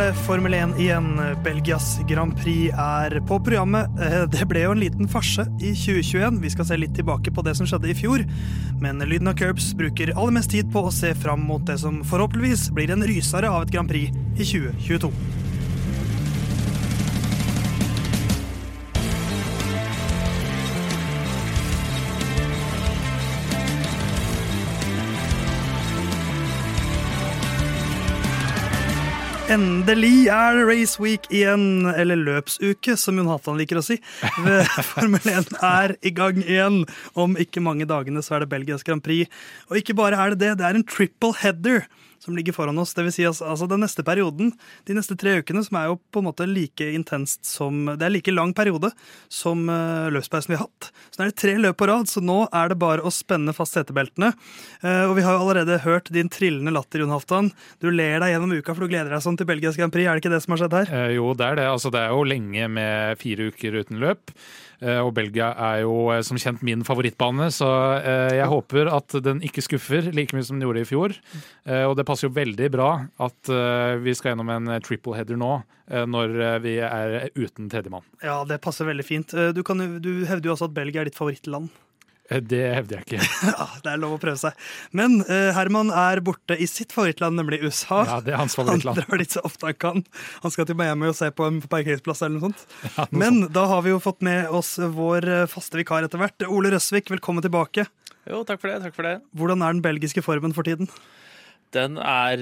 Er det Formel 1 igjen. Belgias Grand Prix er på programmet. Eh, Det ble jo en liten farse i 2021. Vi skal se litt tilbake på det som skjedde i fjor. Men Lyden av Curbs bruker aller mest tid på å se fram mot det som forhåpentligvis blir en rysere av et Grand Prix i 2022. Endelig er det Race Week igjen, eller løpsuke, som Jon Halvdan liker å si. Formel 1 er i gang igjen. Om ikke mange dagene så er det Belgias Grand Prix. Og ikke bare er det det, det er en triple header som ligger foran oss. Det vil si altså, altså den neste perioden, de neste tre ukene, som er jo på en måte like intenst som Det er like lang periode som uh, løpspausen vi har hatt. Så nå er det tre løp på rad, så nå er det bare å spenne fast setebeltene. Uh, og vi har jo allerede hørt din trillende latter, Jon Halvdan. Du ler deg gjennom uka, for du gleder deg sånn til Belgias Grand Prix. Er det ikke det som har skjedd her? Eh, jo, det er det. Altså, det er jo lenge med fire uker uten løp. Eh, og Belgia er jo eh, som kjent min favorittbane, så eh, jeg håper at den ikke skuffer like mye som den gjorde i fjor. Og det passer jo veldig bra at vi skal gjennom en triple header nå, når vi er uten tredjemann. Ja, det passer veldig fint. Du, kan, du hevder jo også at Belgia er ditt favorittland. Eh, Det hevder jeg ikke. Ja, det er lov å prøve seg. Men uh, Herman er borte i sitt favorittland, nemlig USA. Ja, det er hans favorittland. Han drar dit så ofte han kan. Han skal til Miami og se på en parkeringsplass eller noe sånt. Ja, noe Men da har vi jo fått med oss vår eh, faste vikar etter hvert. Ole Røsvik, velkommen tilbake. Jo, takk for det. takk for det. Hvordan er den belgiske formen for tiden? Den er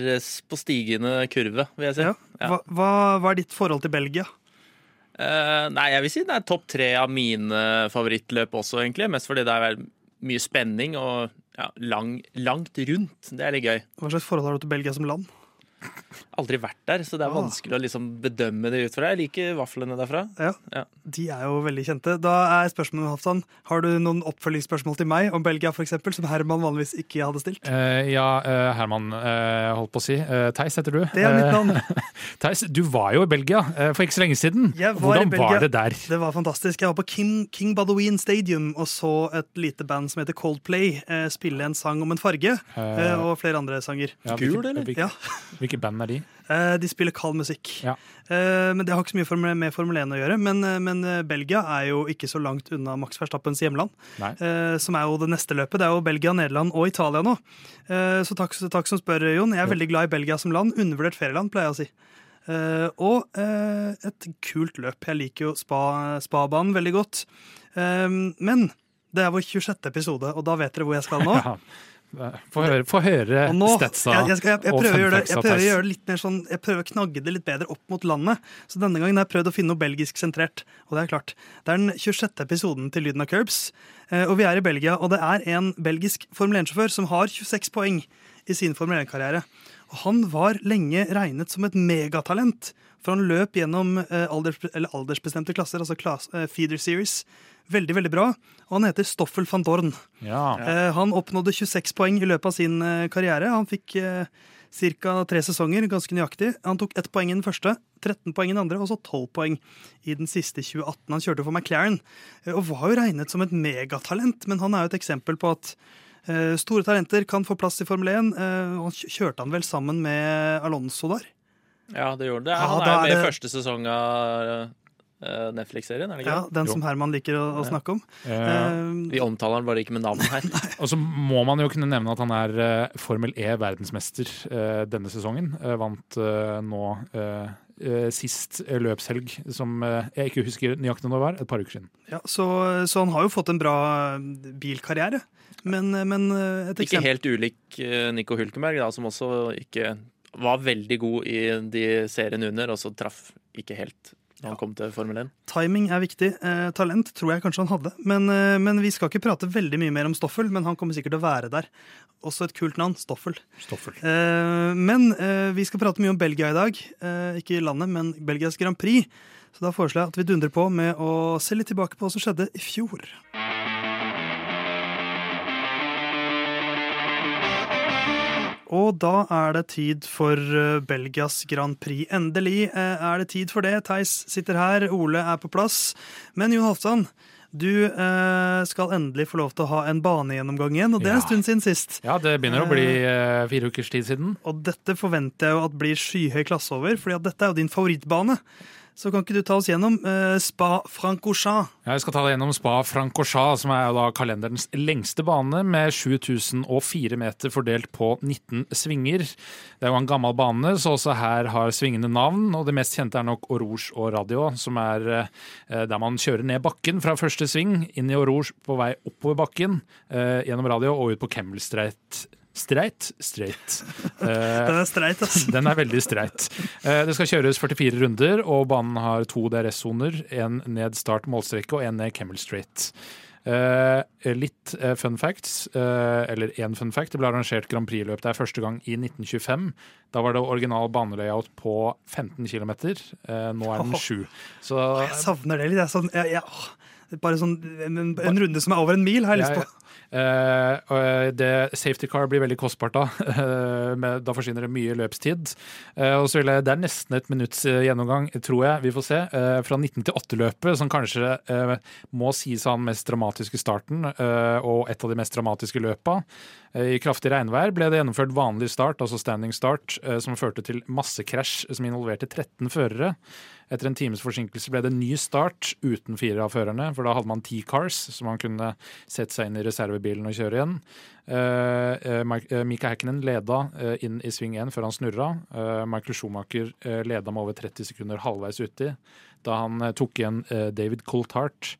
på stigende kurve, vil jeg si. Ja. Ja. Hva, hva, hva er ditt forhold til Belgia? Eh, nei, jeg vil si den er topp tre av mine favorittløp også, egentlig. Mest fordi det er mye spenning og ja, lang, langt rundt. Det er litt gøy. Hva slags forhold har du til Belgia som land? Aldri vært der, så det er Ah. vanskelig å liksom bedømme det ut fra. Jeg liker vaflene derfra. Ja. Ja. De er jo veldig kjente. Da er spørsmålet, Hafsan, har du noen oppfølgingsspørsmål til meg om Belgia, for eksempel, som Herman vanligvis ikke hadde stilt? Uh, ja, uh, Herman, uh, holdt på å si. Uh, Theis heter du. Det er mitt navn. Theis, du var jo i Belgia for ikke så lenge siden. Jeg var i Hvordan Belgia. var det der? Det var fantastisk. Jeg var på King, King Badouin Stadium og så et lite band som heter Coldplay spille en sang om en farge, og flere andre sanger. Ja, Gul, eller? Ja, hvilke band er de? eh, De spiller kald musikk. Ja. Eh, men Det har ikke så mye med Formel 1 å gjøre. Men, eh, men Belgia er jo ikke så langt unna Max Verstappens hjemland, Nei. som er jo det neste løpet. Det er jo Belgia, Nederland og Italia nå. Så takk, takk som spør, Jon. Jeg er veldig glad i Belgia som land. Undervurdert ferieland, pleier jeg å si. Uh, og uh, et kult løp. Jeg liker jo spa, spabanen veldig godt. Eh, men det er vår 26. episode, og da vet dere hvor jeg skal nå. Få høre, få høre Og nå, statsa jeg, jeg, skal, jeg, jeg, prøver å gjøre det, jeg prøver å gjøre det litt mer sånn Jeg prøver å knagge det litt bedre opp mot landet. Så denne gangen har jeg prøvd å finne noe belgisk sentrert. Og det er klart. Det er den 26. episoden til Lyden av Curbs. eh, Og vi er i Belgia, og det er en belgisk Formel 1-sjåfør som har 26 poeng i sin Formel 1-karriere. Og han var lenge regnet som et megatalent, for han løp gjennom eh, alders, eller aldersbestemte klasser, altså class, eh, feeder series. Veldig, veldig bra. Og han heter Stoffel van Dorn. Ja. Eh, Han oppnådde 26 poeng i løpet av sin eh, karriere. Han fikk eh, ca. tre sesonger, ganske nøyaktig. Han tok ett poeng i den første, 13 poeng i den andre, og så 12 poeng i den siste 2018. Han kjørte for McLaren eh, og var jo regnet som et megatalent, men han er jo et eksempel på at eh, store talenter kan få plass i Formel 1. Eh, og kjørte han vel sammen med Alonso der? Ja, det gjorde det. Ja, Han er jo er med i det- første sesong av Netflix-serien, er det ikke? Ja, Den Jo. som Herman liker å, å snakke om. Eh, Eh, Vi omtaler han bare ikke med navn her. Og så må man jo kunne nevne at han er uh, Formel E-verdensmester uh, denne sesongen. Eh, vant eh, nå eh, eh, sist eh, løpshelg, som eh, jeg ikke husker nøyaktig når det var, et par uker siden. ja, så, så han har jo fått en bra eh, bilkarriere. Men, eh, men et eksempel Ikke helt ulik eh, Nico Hulkenberg, da, som også ikke var veldig god i de seriene under, og så traff ikke helt når han kom til Formel 1. Timing er viktig. Eh, talent tror jeg kanskje han hadde. Men, eh, men vi skal ikke prate veldig mye mer om Stoffel, men han kommer sikkert til å være der. Også et kult navn. Stoffel. Stoffel. Eh, men eh, vi skal prate mye om Belgia i dag. Eh, ikke landet, men Belgias Grand Prix. Så da foreslår jeg at vi dundrer på med å se litt tilbake på hva som skjedde i fjor. Og da er det tid for eh, Belgias Grand Prix. Endelig eh, er det tid for det. Theis sitter her, Ole er på plass. Men Jon Halvdan, Du eh, skal endelig få lov til å ha en banegjennomgang igjen, og det er en stund siden sist. Ja, det begynner å bli fire ukers tid siden. Og dette forventer jeg jo at blir skyhøy klasse over, at dette er jo din favorittbane. Så kan ikke du ta oss gjennom eh, Spa Francorchamps? Jeg skal ta deg gjennom Spa Francorchamps, som er da kalenderens lengste bane, med 7004 meter fordelt på 19 svinger. Det er jo en gammel bane, så også her har svingende navn. Og det mest kjente er nok Orouge og Radio, som er eh, der man kjører ned bakken fra første sving, inn i Orouge på vei oppover bakken, eh, gjennom radio og ut på Kemmel Streit. Streit? Eh, Den er streit, altså. den er veldig streit. Eh, Det skal kjøres 44 runder, og banen har to DRS-soner. En ned start målstreke og en ned Kemmel Straight. Uh, litt uh, fun facts, uh, eller én fun fact. Det ble arrangert Grand Prix-løp der første gang i 1925. Da var det original banelayout på 15 km. Eh, nå er den 7. Så Jeg savner det litt. Jeg, sånn, jeg, jeg, bare sånn en, en runde som er over en mil, har jeg lyst på. Eh, og det, safety car blir veldig kostbart da. Eh, da forsvinner det mye løpstid. Eh, og så vil jeg, Det er nesten et minutts eh, gjennomgang, tror jeg. Vi får se. Eh, fra 19 til 8-løpet, som kanskje eh, må sies å ha den mest dramatiske starten eh, og et av de mest dramatiske løpa. Eh, I kraftig regnvær ble det gjennomført vanlig start, altså standing start, eh, som førte til massekrasj som involverte 13 førere. Etter en times forsinkelse ble det ny start uten fire av førerne, for da hadde man ti cars, som man kunne sette seg inn i reservebilen og kjøre igjen. Eh, Mika Häkkinen leda inn i sving 1 før han snurra. Michael Schumacher leda med over 30 sekunder halvveis uti. Da han tok igjen David Coulthart,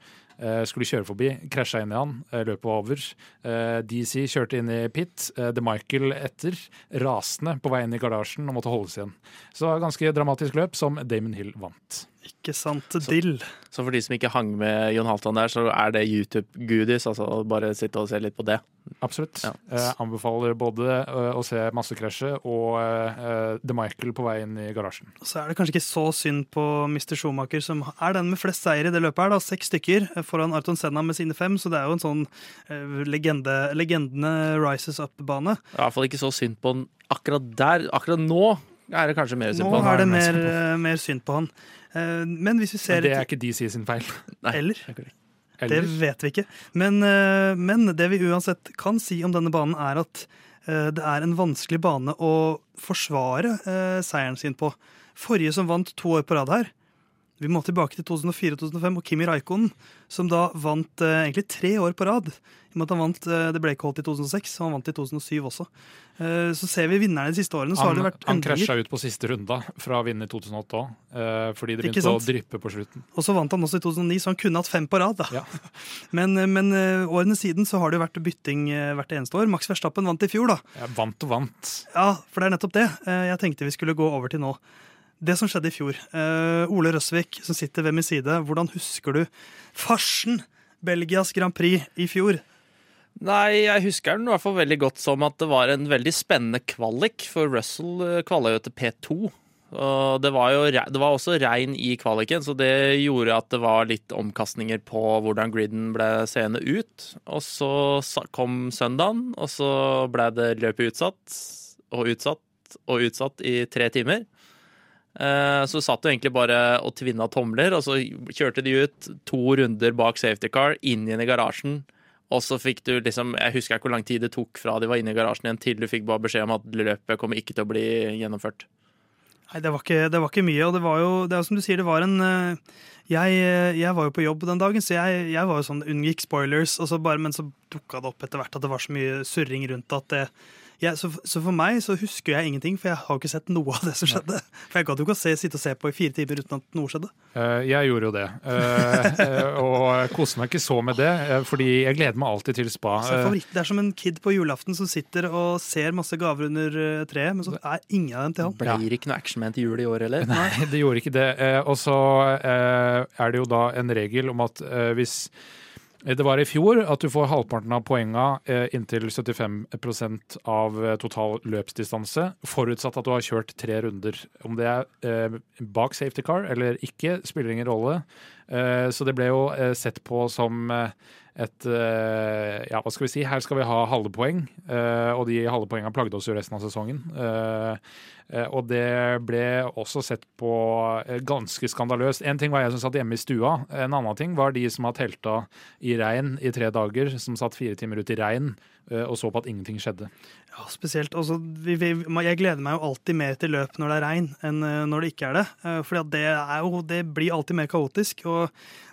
skulle kjøre forbi, krasja inn i han, eh, løpet var over. Eh, DC kjørte inn i pit, The Michael etter, rasende på vei inn i garasjen og måtte holdes igjen. Så ganske dramatisk løp som Damon Hill vant. Ikke sant, dill. Så for de som ikke hang med Jon Halvdan der, så er det YouTube-goodies. Altså bare sitte og se litt på det. Absolutt. Ja. Eh, anbefaler både eh, å se massekrasjet og eh, The Michael på vei inn i garasjen. Så er det kanskje ikke så synd på Mr. Schumacher, som er den med flest seier i det løpet her. da, Seks stykker eh, foran Arton Senna med sine fem, så det er jo en sånn eh, legende, legendene rises up-bane. I hvert fall ikke så synd på han akkurat der. Akkurat nå er det kanskje mer synd Nå på er det mer, eh, mer synd på han. Eh, Men hvis vi ser Men det er ikke DC sin feil. Nei. Eller? Det vet vi ikke. Men, eh, men det vi uansett kan si om denne banen, er at eh, det er en vanskelig bane å forsvare seieren sin på. Forrige som vant to år på rad her, vi må tilbake til 2004-2005, og Kimi Raikkonen, som da vant eh, egentlig tre år på rad. I og med at han vant, eh, Det ble ikke holdt i 2006, og han vant i 2007 også. Eh, så ser vi vinnerne de siste årene, så har det vært han krasja ut på siste runda fra å vinne i 2008 òg, fordi det begynte å dryppe på slutten. Og så vant han også i 2009, så han kunne hatt fem på rad. da. Ja. Men, men eh, årene siden så har det jo vært bytting eh, hvert eneste år. Max Verstappen vant i fjor, da. Jeg vant og vant. Ja, for det er nettopp det eh, jeg tenkte vi skulle gå over til nå. Det som skjedde i fjor. Uh, Ole Røsvik, som sitter ved min side, hvordan husker du farsen Belgias Grand Prix i fjor? Nei, jeg husker den i hvert fall veldig godt som at det var en veldig spennende kvalik, for Russell eh, kvala jo til P2. Og det var jo det var også regn i kvaliken, så det gjorde at det var litt omkastninger på hvordan griden ble seende ut. Og så kom søndagen, og så ble det løpet utsatt og utsatt og utsatt i tre timer. Eh, Så satt du egentlig bare og tvinna tomler, og så kjørte de ut to runder bak safety car, inn igjen i garasjen. Og så fikk du liksom Jeg husker ikke hvor lang tid det tok fra de var inne i garasjen igjen, til du fikk bare beskjed om at løpet kommer ikke til å bli gjennomført. Nei, det var ikke, det var ikke mye, og det var jo det er som du sier, det var en eh, jeg, eh, jeg var jo på jobb den dagen, så jeg, jeg var jo sånn unngikk spoilers, så bare, men så dukka det opp etter hvert at det var så mye surring rundt at det jeg, så, så for meg så husker jeg ingenting, for jeg har jo ikke sett noe av det som skjedde. For jeg gadd jo ikke å se, sitte og se på i fire timer uten at noe skjedde. Uh, Jeg gjorde jo det, eh, eh, og koste meg ikke så med det, fordi jeg gleder meg alltid til spa. Så Eh, favoritt, det er som en kid på julaften som sitter og ser masse gaver under treet, men så er ingen av dem til han. Blir ikke noe Actionman til jul i år, eller? Nei, det gjorde ikke det. Og så er det jo da en regel om at hvis det var i fjor at du får halvparten av poenga eh, inntil 75 av eh, total løpsdistanse, forutsatt at du har kjørt tre runder. Om det er eh, bak safety car eller ikke, spiller ingen rolle. Eh, Så det ble jo eh, sett på som eh, et Ja, hva skal vi si? Her skal vi ha halve poeng, og de halve poengene plagde oss jo resten av sesongen. Og det ble også sett på ganske skandaløst. En ting var jeg som satt hjemme i stua. En annen ting var de som har telta i regn i tre dager, som satt fire timer ut i regn og så på at ingenting skjedde. Ja, spesielt. Også, vi, vi, jeg gleder meg jo alltid mer til løp når det er regn, enn eh, når det ikke er det. For Fordi det, det blir alltid mer kaotisk. Og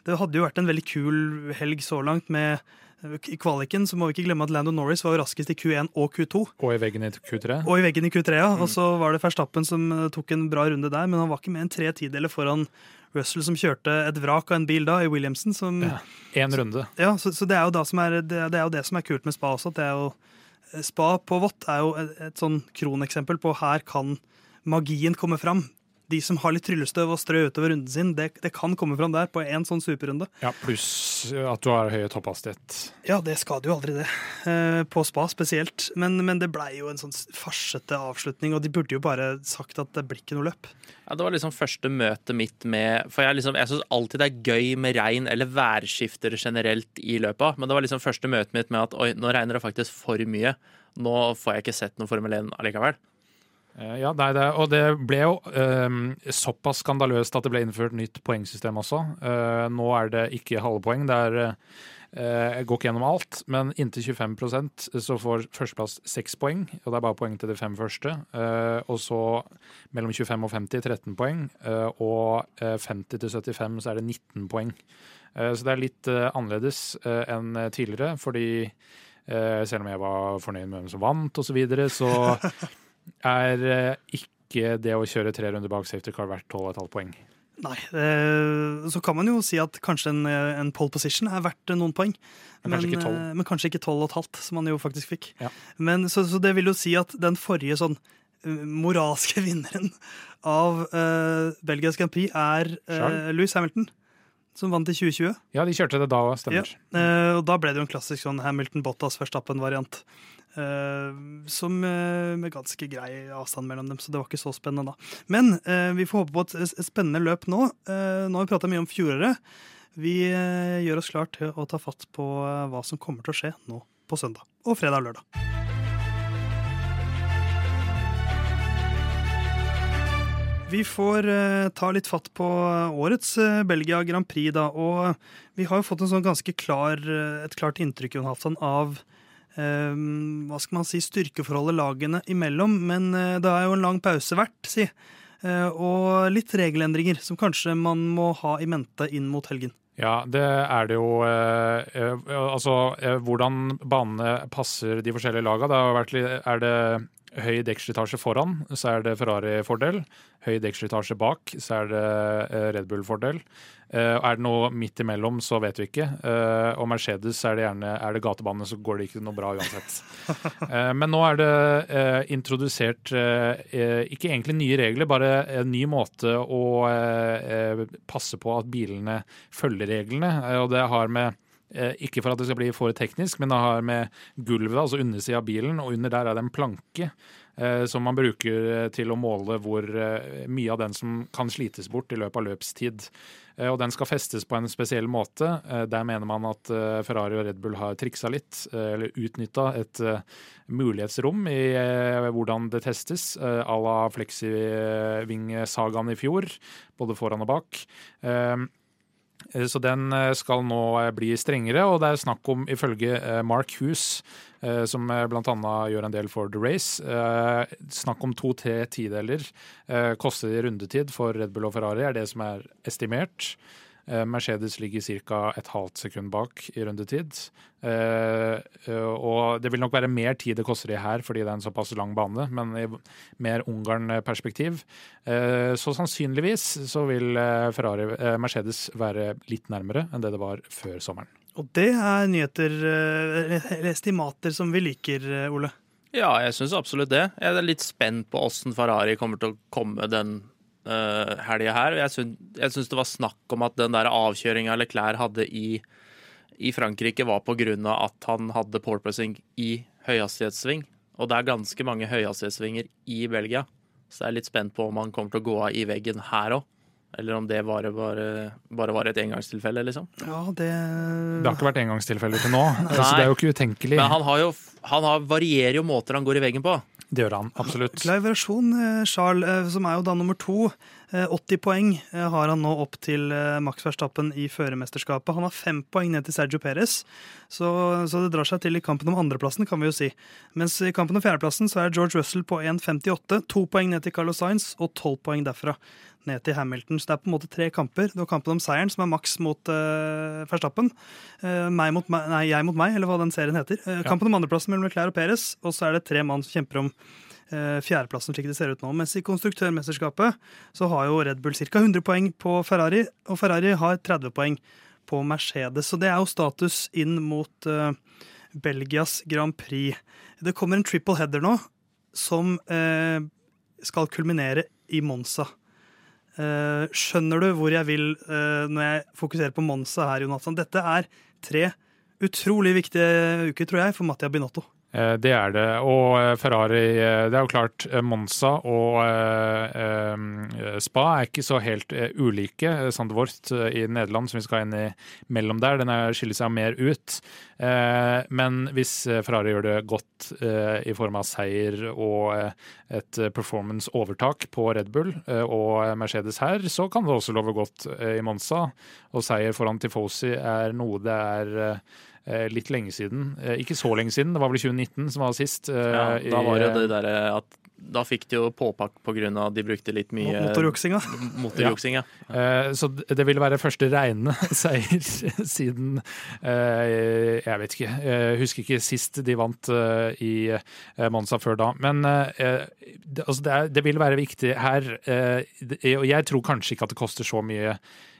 det hadde jo vært en veldig kul helg så langt med eh, i kvaliken. Så må vi ikke glemme at Lando Norris var raskest i Q1 og Q2. Og i veggen i Q3. Og i veggen i Q3, ja. Og så var det Verstappen som eh, tok en bra runde der, men han var ikke mer enn tre tideler foran Russell, som kjørte et vrak av en bil da, i Williamson. Som, Ja. en runde. ja, så, så det er er, det, det er jo det som er kult med spa også. at det er jo Spa på vått er jo et, et sånn kroneksempel på her kan magien komme fram. De som har litt tryllestøv og strø utover runden sin, det, det kan komme fram der på én sånn superrunde. Ja, Pluss at du har høy topphastighet. Ja, det skader jo aldri det. Eh, på spa spesielt. Men, men det blei jo en sånn farsete avslutning, og de burde jo bare sagt at det blir ikke noe løp. Ja, Det var liksom første møtet mitt med For jeg, liksom, jeg syns alltid det er gøy med regn eller værskifter generelt i løpet. Men det var liksom første møtet mitt med at oi, nå regner det faktisk for mye. Nå får jeg ikke sett noe Formel 1 allikevel. Eh, Ja, nei, det, og det ble jo um, såpass skandaløst at det ble innført nytt poengsystem også. Uh, nå er det ikke halve poeng, det er uh, Jeg går ikke gjennom alt, men inntil 25% så får førsteplass seks poeng. Og det er bare poeng til de fem første. Uh, og så mellom 25 og 50 13 poeng. Og eh, 50 til 75 så er det 19 poeng. Så det er litt annerledes enn tidligere, fordi selv om jeg var fornøyd med hvem som vant osv., så, videre, så er eh, ikke det å kjøre tre runder bak safety car verdt 12,5 poeng. Nei. Eh, så kan man jo si at kanskje en, eh, en pole position er verdt noen poeng. Men kanskje ikke 12. eh, men kanskje 12,5, som han jo faktisk fikk. Ja. Men, så, så det vil jo si at den forrige sånn moralske vinneren av uh, Belgias Grand Prix er uh, Louis Hamilton, som vant i 2020. Ja, de kjørte det da, stemmer. Eh, og da ble det jo en klassisk sånn Hamilton-Bottas-Verstappen-variant. eh, som eh, med ganske grei avstand mellom dem, så det var ikke så spennende da. Men vi får håpe på et, spennende løp nå. Nå har vi prata mye om fjoråret. Vi gjør oss klar til å ta fatt på hva som kommer til å skje nå på søndag og fredag og lørdag. Vi får eh, ta litt fatt på årets eh, Belgia Grand Prix, da. Og vi har jo fått sånn klar, eh, et klart inntrykk Jon Halvdan, av eh, hva skal man si, styrkeforholdet lagene imellom. Men eh, det er jo en lang pause verdt, si. Eh, og litt regelendringer som kanskje man må ha i mente inn mot helgen. Ja, det er det jo. Eh, eh, altså eh, hvordan banene passer de forskjellige lagene. Det har vært, er det høy dekkslitasje foran, så er det Ferrari-fordel. Høy dekkslitasje bak, så er det eh, Red Bull-fordel. Eh, er det noe midt imellom, så vet vi ikke. Eh, og Mercedes er det gjerne er det gatebane, så går det ikke noe bra uansett. Men nå er det introdusert ikke egentlig nye regler, bare en ny måte å passe på at bilene følger reglene. Og det har med ikke for at det skal bli for teknisk, men det har med gulvet, altså undersida av bilen, og under der er det en planke eh, som man bruker eh, til å måle hvor eh, mye av den som kan slites bort i løpet av løpstid. Eh, Og den skal festes på en spesiell måte. Eh, Der mener man at eh, Ferrari og Red Bull har triksa litt, eh, eller utnytta et eh, mulighetsrom i eh, hvordan det testes, eh, à la Flexiving-sagaen i fjor, både foran og bak. Eh, så den eh, skal nå eh, bli strengere, og det er snakk om, ifølge Mark Hughes, som bl.a. gjør en del for The Race, snakk om to-tre tideler kostelig rundetid for Red Bull og Ferrari, er det som er estimert. Eh, Mercedes ligger ca. et halvt sekund bak i rundetid. Eh, eh, og det vil nok være mer tid det koster de her, fordi det er en såpass lang bane, men i mer Ungarn-perspektiv. Eh, så sannsynligvis så vil Ferrari, Mercedes være litt nærmere enn det det var før sommeren. Og det er nyheter, eller estimater, som vi liker, Ole. Ja, jeg syns absolutt det. Jeg er litt spent på åssen Ferrari kommer til å komme den uh, helga her. Jeg syns, det var snakk om at den der avkjøringa Leclerc hadde i, i Frankrike, var av at han hadde pole-pressing i høyhastighetssving. Og det er ganske mange høyhastighetssvinger i Belgia, så jeg er litt spent på om han kommer til å gå av i veggen her òg. Eller om det bare, bare, bare var et engangstilfelle, liksom. Ja, det Det har ikke vært engangstilfelle til nå, så det er jo ikke utenkelig. Men han, har jo, han har, varierer jo måter han går i veggen på. Det gjør han absolutt. Glad i variasjon, eh, Charles, eh, som er jo da nummer to. Eh, 80 poeng eh, har han nå opp til eh, Max Verstappen i førermesterskapet. Han har fem poeng ned til Sergio Perez, så, så det drar seg til i kampen om andreplassen, kan vi jo si. Mens i kampen om fjerdeplassen så er George Russell på 1,58. To poeng ned til Carlos Sainz og tolv poeng derfra ned til Hamilton. Så det er på en måte tre kamper. Du har kampen om seieren, som er Max mot uh, Verstappen. Uh, meg mot meg, nei, jeg mot meg, eller hva den serien heter. Eh, kampen om andreplassen mellom Leclerc og Perez, og så er det tre mann som kjemper om eh, fjerdeplassen, slik det ser ut nå. Mens i konstruktørmesterskapet så har jo Red Bull ca. 100 poeng på Ferrari, og Ferrari har 30 poeng på Mercedes. Så det er jo status inn mot eh, Belgias Grand Prix. Det kommer en triple header nå som eh, skal kulminere i Monza. Eh, skjønner du hvor jeg vil eh, når jeg fokuserer på Monza her, Jonathan? Dette er tre utrolig viktige uker, tror jeg, for Mattia Binotto. Eh, Det er det. Og eh, Ferrari eh, Det er jo klart, Monza og Spa er ikke så helt ulike. Sandvort i Nederland, som vi skal inn i mellom der, den er- skiller seg mer ut. Men hvis Ferrari gjør det godt i form av seier og et performance-overtak på Red Bull og Mercedes her, så kan det også love godt i Monza. Og seier foran Tifosi er noe det er litt lenge siden. Eh, Ikke så lenge siden, det var vel 2019 som var sist. eh, Ja, da var det eh, det derre at da fikk de jo påpakk på grunn av at de brukte litt mye Motorjuksinga. motorjuksing. Ja. Eh, Så det ville være første reine seier siden eh, Jeg vet ikke. Jeg husker ikke sist de vant eh, i eh, Monza før da. Men eh, det, altså det, er, det vil være viktig her. eh, Og jeg tror kanskje ikke at det koster så mye.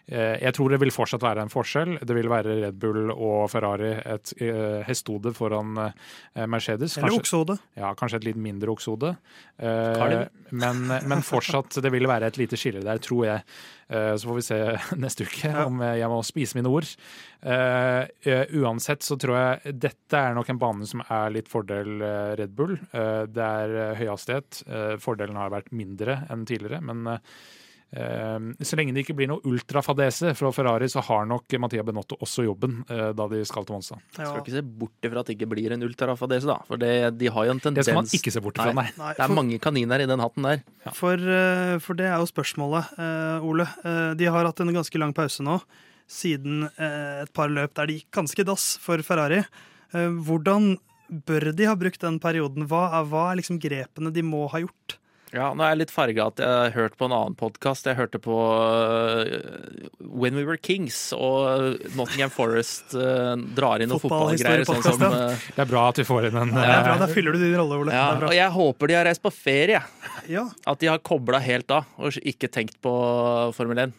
Eh, Jeg tror det vil fortsatt være en forskjell. Det vil være Red Bull og Ferrari et eh, hestehode foran eh, Mercedes. Eller oksehode. ja, kanskje et litt mindre oksehode. Eh, men, men fortsatt, det vil være et lite skille der, tror jeg. Eh, så får vi se neste uke om jeg må spise mine ord. Uansett så tror jeg dette er nok en bane som er litt fordel Red Bull. Det er høy høyhastighet. Eh, fordelen har vært mindre enn tidligere, men så lenge det ikke blir noe ultrafadese fra Ferrari, så har nok Mattia Benotto også jobben eh, da de skal til Monza. Ja. Skal ikke se bort ifra at det ikke blir en ultrafadese, da. For det, de har jo en tendens Det skal man ikke se bort fra, nei. Nei, Det er for, mange kaniner i den hatten der. for, eh, for det er jo spørsmålet, eh, Ole. De har hatt en ganske lang pause nå, siden et par løp der det gikk ganske dass for Ferrari. Hvordan bør de ha brukt den perioden? Hva er, hva er liksom grepene de må ha gjort? Ja, nå er jeg litt farga at jeg har hørt på en annen podkast. Jeg hørte på uh, When We Were Kings, og Nottingham Forest uh, drar inn noen fotballgreier. Sånn som, uh, Det er bra at vi får inn en Det er eh, bra, Da fyller du din rolle, Ole. ja, og jeg håper de har reist på ferie. Ja, At de har kobla helt av og ikke tenkt på Formel 1.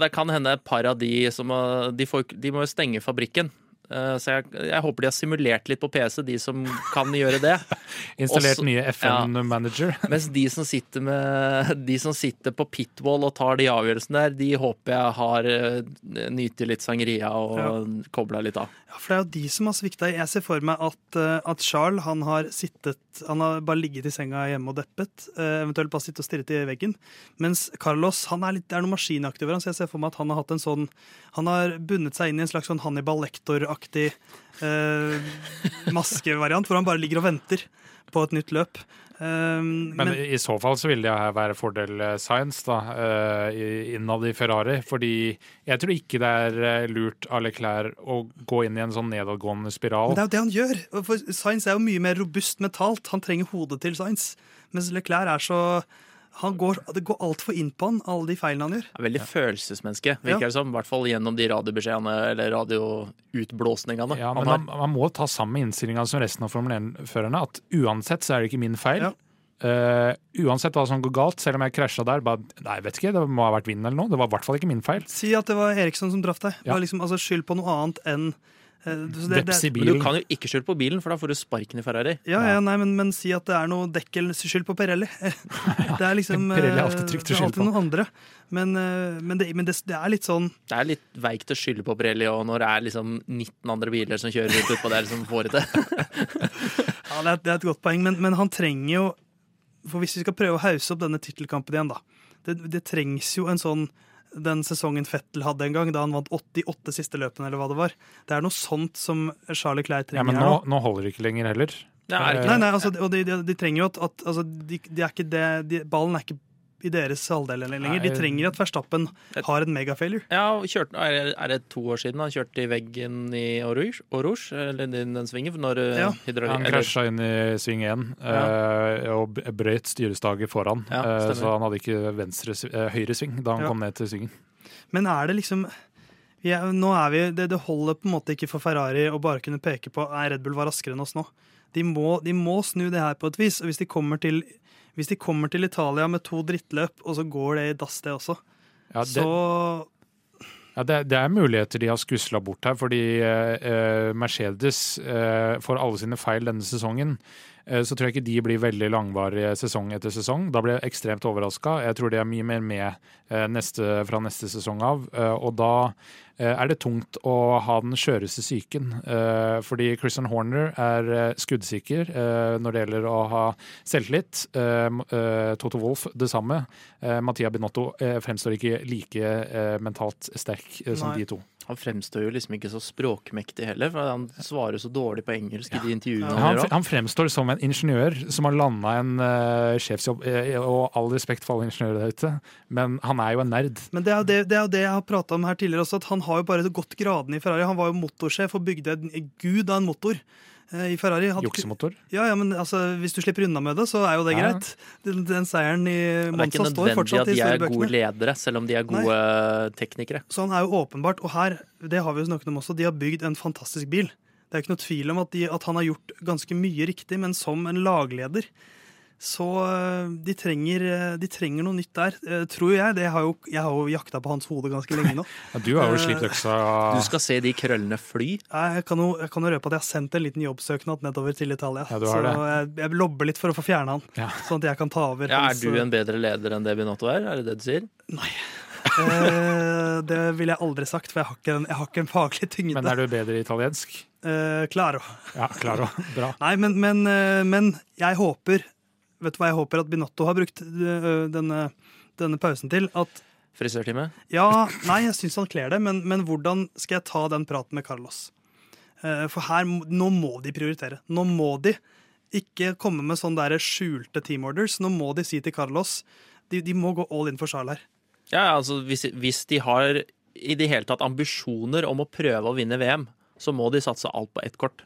Det kan hende et par av de som uh, De, får, de må jo stenge fabrikken. Uh, Så jeg, jeg håper de har simulert litt på PC, de som kan gjøre det. installert Også- nye FN-manager. Mens de som sitter med De som sitter på pitwall og tar de avgjørelsene der, de håper jeg har uh, nyter litt sangria og Ja. kobla litt av. Ja, for det er jo de som har svikta. Jeg ser for meg at, eh, at Charles han har sittet Han har bare ligget i senga hjemme og deppet. eh, eventuelt bare sittet og stirret i veggen. Mens Carlos han er litt, det er noe maskinaktig over han, så jeg ser for meg at han har hatt en sånn Han har bundet seg inn i en slags sånn Hannibal Lector-aktig eh, maskevariant, hvor han bare ligger og venter på et nytt løp. Eh, Men, men, i så fall så vil det her være fordel eh, Science da, uh, innad i Ferrari. Fordi jeg tror ikke det er lurt av Leclerc å gå inn i en sånn nedadgående spiral. Men det er jo det han gjør. For Science er jo mye mer robust mentalt. Han trenger hodet til Science. Mens Leclerc er så han går, Det går altfor inn på han, alle de feilene han gjør. Er veldig følelsesmenneske, Ja. virker det som. I hvert fall gjennom de radiobeskjedene eller radioutblåsningene. Ja, men man, man må ta samme innstillinga som resten av Formel 1-førerne. At uansett så er det ikke min feil. Ja. Uh, uansett hva som går galt, selv om jeg krasja der, bare, nei, vet ikke, det må ha vært vinden eller noe. Det var i hvert fall ikke min feil. Si at det var Eriksson som traff deg. Ja. Bare liksom, altså, skyld på noe annet enn så det- Veps i Men du kan jo ikke skylde på bilen, for da får du sparken i Ferrari. Ja, ja, nei, men, men si at det er noe skyld på Pirelli. Det er liksom eh, Pirelli er alltid trygt å skylde på. noen andre. Men, eh, men, det, men det, det er litt sånn Det er litt veikt å skylde på Pirelli, og når det er liksom 19 andre biler som kjører rundt utpå der som får det til. Ja, det er, det er et godt poeng, men, men han trenger jo For hvis vi skal prøve å hause opp denne tittelkampen igjen, da Det, det trengs jo en sånn den sesongen Fettel hadde en gang, da han vant 88 siste løpene, eller hva det var. Det er noe sånt som Charlie Clair trenger Ja, men nå, nå. holder det ikke lenger heller. Er Nei, nei, altså, og de, de, de trenger jo at, at altså, de, de er ikke det, de, Ballen er ikke i deres halvdel lenger. De trenger at Verstappen har en megafailure. Ja, kjørte, er, det- to år siden han kjørte i veggen i Oruge, eller den, den svingen? Når eh, Ja. hydraulikk- Han krasja inn i sving 1 og brøyt brøt styrestaget foran. Ja, eh, så han hadde ikke venstre, eh, høyre sving da han Ja. kom ned til svingen. Men er det liksom ja, nå er vi, det, det holder på en måte ikke for Ferrari å bare kunne peke på at Red Bull var raskere enn oss nå. De må, de må snu det her på et vis. Og hvis de kommer til, hvis de kommer til Italia med to drittløp, og så går det i dass, det også, Ja, det, så ja, det, det er muligheter de har skusla bort her, fordi eh, eh, Mercedes eh, for alle sine feil denne sesongen så tror jeg ikke de blir veldig langvarige sesong etter sesong. Da blir jeg ekstremt overraska. Jeg tror de er mye mer med eh, neste, fra neste sesong av. eh, Og da eh, er det tungt å ha den skjøreste psyken. eh, Fordi Christian Horner er eh, skuddsikker eh, når det gjelder å ha selvtillit. Eh, eh, Toto Wolff det samme. Eh, Mattia Binotto eh, fremstår ikke like eh, mentalt sterk eh, som Nei. de to. Han fremstår jo liksom ikke så språkmektig heller, for han svarer så dårlig på engelsk i de intervjuene han Han, han fremstår som en ingeniør som har landa en uh, sjefsjobb, eh, og all respekt for alle ingeniører der ute, men han er jo en nerd. Men det er jo det, det, er det jeg har prata om her tidligere også, at han har jo bare gått gradene i Ferrari. Han var jo motorsjef og bygde en gud av en motor i Ferrari. Juksemotor. Ja, ja, men altså, Hvis du slipper unna med det, så er jo det Ja. greit. Den, den seieren i Monza står fortsatt i historiebøkene. Det er ikke nødvendig at de er gode ledere, selv om de er gode teknikere. Så han er jo åpenbart, og her, det har vi jo snakket om også, de har bygd en fantastisk bil. Det er jo ikke noe tvil om at, de, at han har gjort ganske mye riktig, men som en lagleder så øh, de trenger, øh, de trenger noe nytt der, øh, tror jeg. Det har jo, jeg har jo jakta på hans hode ganske lenge nå. Ja, du har jo slitt øksa Du skal se de krøllene fly. Jeg kan jo, jeg kan jo røpe at jeg har sendt en liten jobbsøknad nedover til Italia. Ja, du har så jeg, jeg lobber litt for å få fjerna han, Ja. sånn at jeg kan ta over. Ja, er hans, du en bedre leder enn det Binotto er? Er det det du sier? øh, Det ville jeg aldri sagt, for jeg har ikke en, jeg har ikke en faglig tyngde. Men er du bedre i italiensk? Eh, claro. Ja, klaro. Bra. Nei, men, men, eh, men jeg håper Vet du hva jeg håper at Binotto har brukt eh, denne, denne pausen til? At Frisørtime? ja, nei, jeg syns han kler det, men, men hvordan skal jeg ta den praten med Carlos? Eh, For her, nå må de prioritere. Nå må de ikke komme med sånne der skjulte team orders. Nå må de si til Carlos De, de må gå all in for Charles her. Ja, altså hvis, hvis de har i det hele tatt ambisjoner om å prøve å vinne VM, så må de satse alt på ett kort.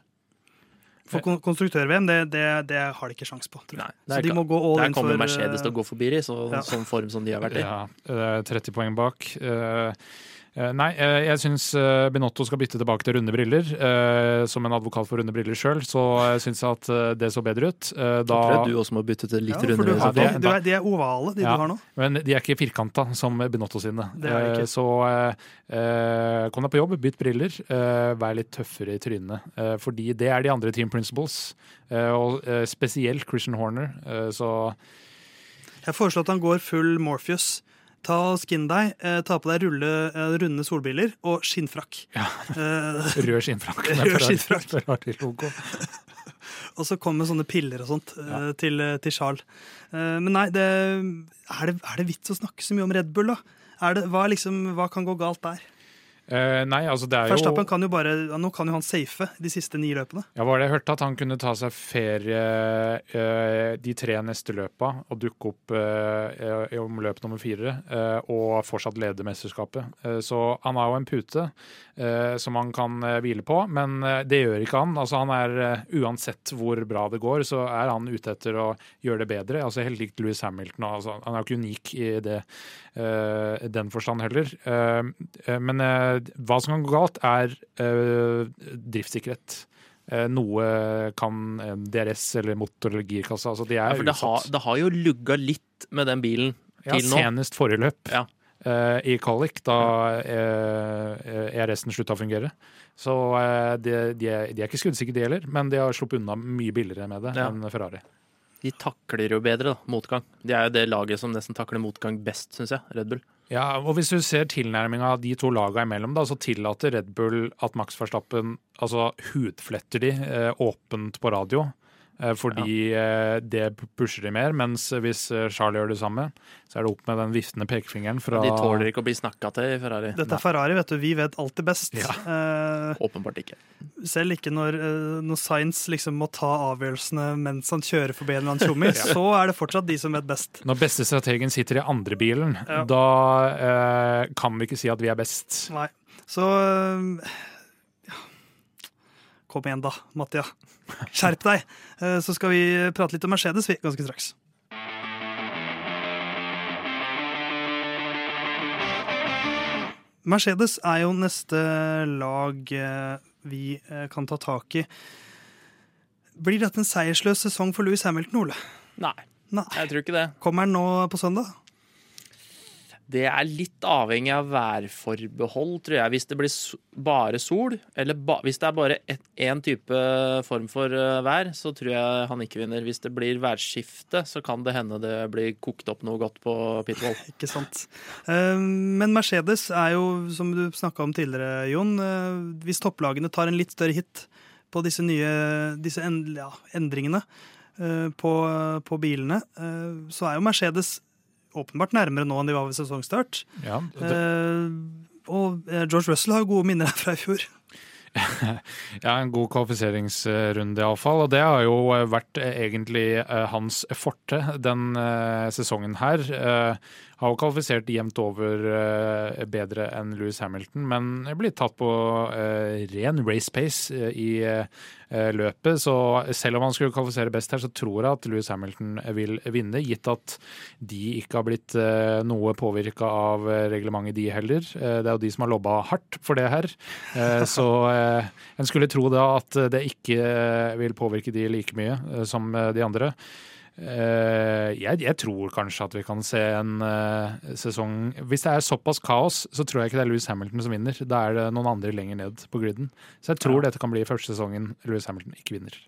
For konstruktør-VM, det, det, det har de ikke sjans på. Tror jeg. Nei, Så de må gå all Der in for kommer Mercedes til å eh, gå forbi i så, ja. sånn form som de har vært i. Ja, eh, 30 poeng bak. Eh, eh, Nei, eh, jeg syns eh, Binotto skal bytte tilbake til runde briller. Eh, Som en advokat for runde briller sjøl, så syns jeg at eh, det så bedre ut. Da jeg tror jeg du også må bytte til litt ja, runde briller. du i de, det- er, de er ovale, de Ja. du har nå. men de er ikke firkanta som Binotto sine. Det er de ikke. Eh, Så eh, eh, kom deg på jobb, bytt briller. eh, Vær litt tøffere i trynet. eh, Fordi det er de andre team principles. eh, Og eh, spesielt Christian Horner. eh, Så Jeg foreslår at han går full Morpheus. Ta og Skinn deg, eh, ta på deg rulle, eh, runde solbriller og skinnfrakk. Ja. rød skinnfrakk. Rød skinnfrakk. Ferrari-logo. og så kommer sånne piller og sånt ja. til, til Charles. Eh, men nei, det, er, det, er det vits å snakke så mye om Red Bull, da? Er det, hva, liksom, hva kan gå galt der? Eh, Nei, altså det er jo Verstappen kan jo bare, Nå kan jo han safe de siste ni løpene. Ja, var det jeg hørte at han kunne ta seg ferie uh, de tre neste løpa og dukke opp uh, om løp nummer fire og fortsatt lede mesterskapet. Så han har jo en pute som han kan hvile på, men det gjør ikke han. Altså han er Uansett hvor bra det går, så er han ute etter å gjøre det bedre. Altså Helt likt Louis Hamilton. Altså, han er jo ikke unik i det, eh, den forstand heller. Eh, eh, men hva som kan gå galt, er driftssikkerhet. Noe kan DRS eller motor eller girkasse altså De Ja, er for det har, det har jo lugga litt med den bilen Ja, til nå. senest forrige løp Ja. i Qualic, da eh, ERS-en slutta å fungere. Så de, de, er, de er ikke skuddsikre, de heller, men de har sluppet unna mye billigere med det Ja. enn Ferrari. De takler jo bedre, da, motgang. De er jo det laget som nesten takler motgang best, syns jeg. Red Bull. Ja, og Hvis du ser tilnærminga de to lagene imellom, da, så tillater Red Bull at Max Verstappen altså hudfletter de eh, åpent på radio. Eh, fordi ja. det pusher de mer. Mens hvis eh, Charlie gjør det samme, så er det opp med den viftende pekefingeren fra De tåler ikke å bli snakka til i Ferrari. Dette er Ferrari, vet du. Vi vet alltid best. Ja. Eh, Åpenbart ikke. selv ikke når, eh, når Science liksom må ta avgjørelsene mens han kjører forbi en eller annen tjommi, så er det fortsatt de som vet best. Når beste strategen sitter i andre bilen, Ja. da eh, kan vi ikke si at vi er best. Nei. Så eh, ja. Kom igjen, da, Mattia. Skjerp deg! Eh, Så skal vi prate litt om Mercedes vi, ganske straks. Mercedes er jo neste lag eh, vi eh, kan ta tak i. Blir dette en seiersløs sesong for Louis Hamilton, Ole? Nei, Nei. jeg tror ikke det. Kommer han nå på søndag? Det er litt avhengig av værforbehold, tror jeg. Hvis det blir bare sol, eller ba hvis det er bare én type form for eh, vær, så tror jeg han ikke vinner. Hvis det blir værskifte, så kan det hende det blir kokt opp noe godt på pitwall. Ikke sant. Eh, Men Mercedes er jo, som du snakka om tidligere, Jon, eh, hvis topplagene tar en litt større hit på disse nye disse endringene eh, på, på bilene, eh, så er jo Mercedes åpenbart nærmere nå enn de var ved sesongstart. Ja, det, Eh, Og eh, George Russell har gode minner fra i fjor. Ja, en god kvalifiseringsrunde iallfall. Og det har jo eh, vært egentlig hans forte den sesongen her. Har jo kvalifisert jevnt over eh, bedre enn Louis Hamilton, men blitt tatt på eh, ren race pace eh, i løpet. Så selv om han skulle kvalifisere best her, så tror jeg at Louis Hamilton vil vinne, gitt at de ikke har blitt noe påvirka av reglementet, de heller. Det er jo de som har lobba hardt for det her. Så en skulle tro da at det ikke vil påvirke de like mye som de andre. Eh, jeg, jeg tror kanskje at vi kan se en eh, sesong Hvis det er såpass kaos, så tror jeg ikke det er Louis Hamilton som vinner. Da er det noen andre lenger ned på griden. Så jeg tror dette kan bli første sesongen Louis Hamilton ikke vinner.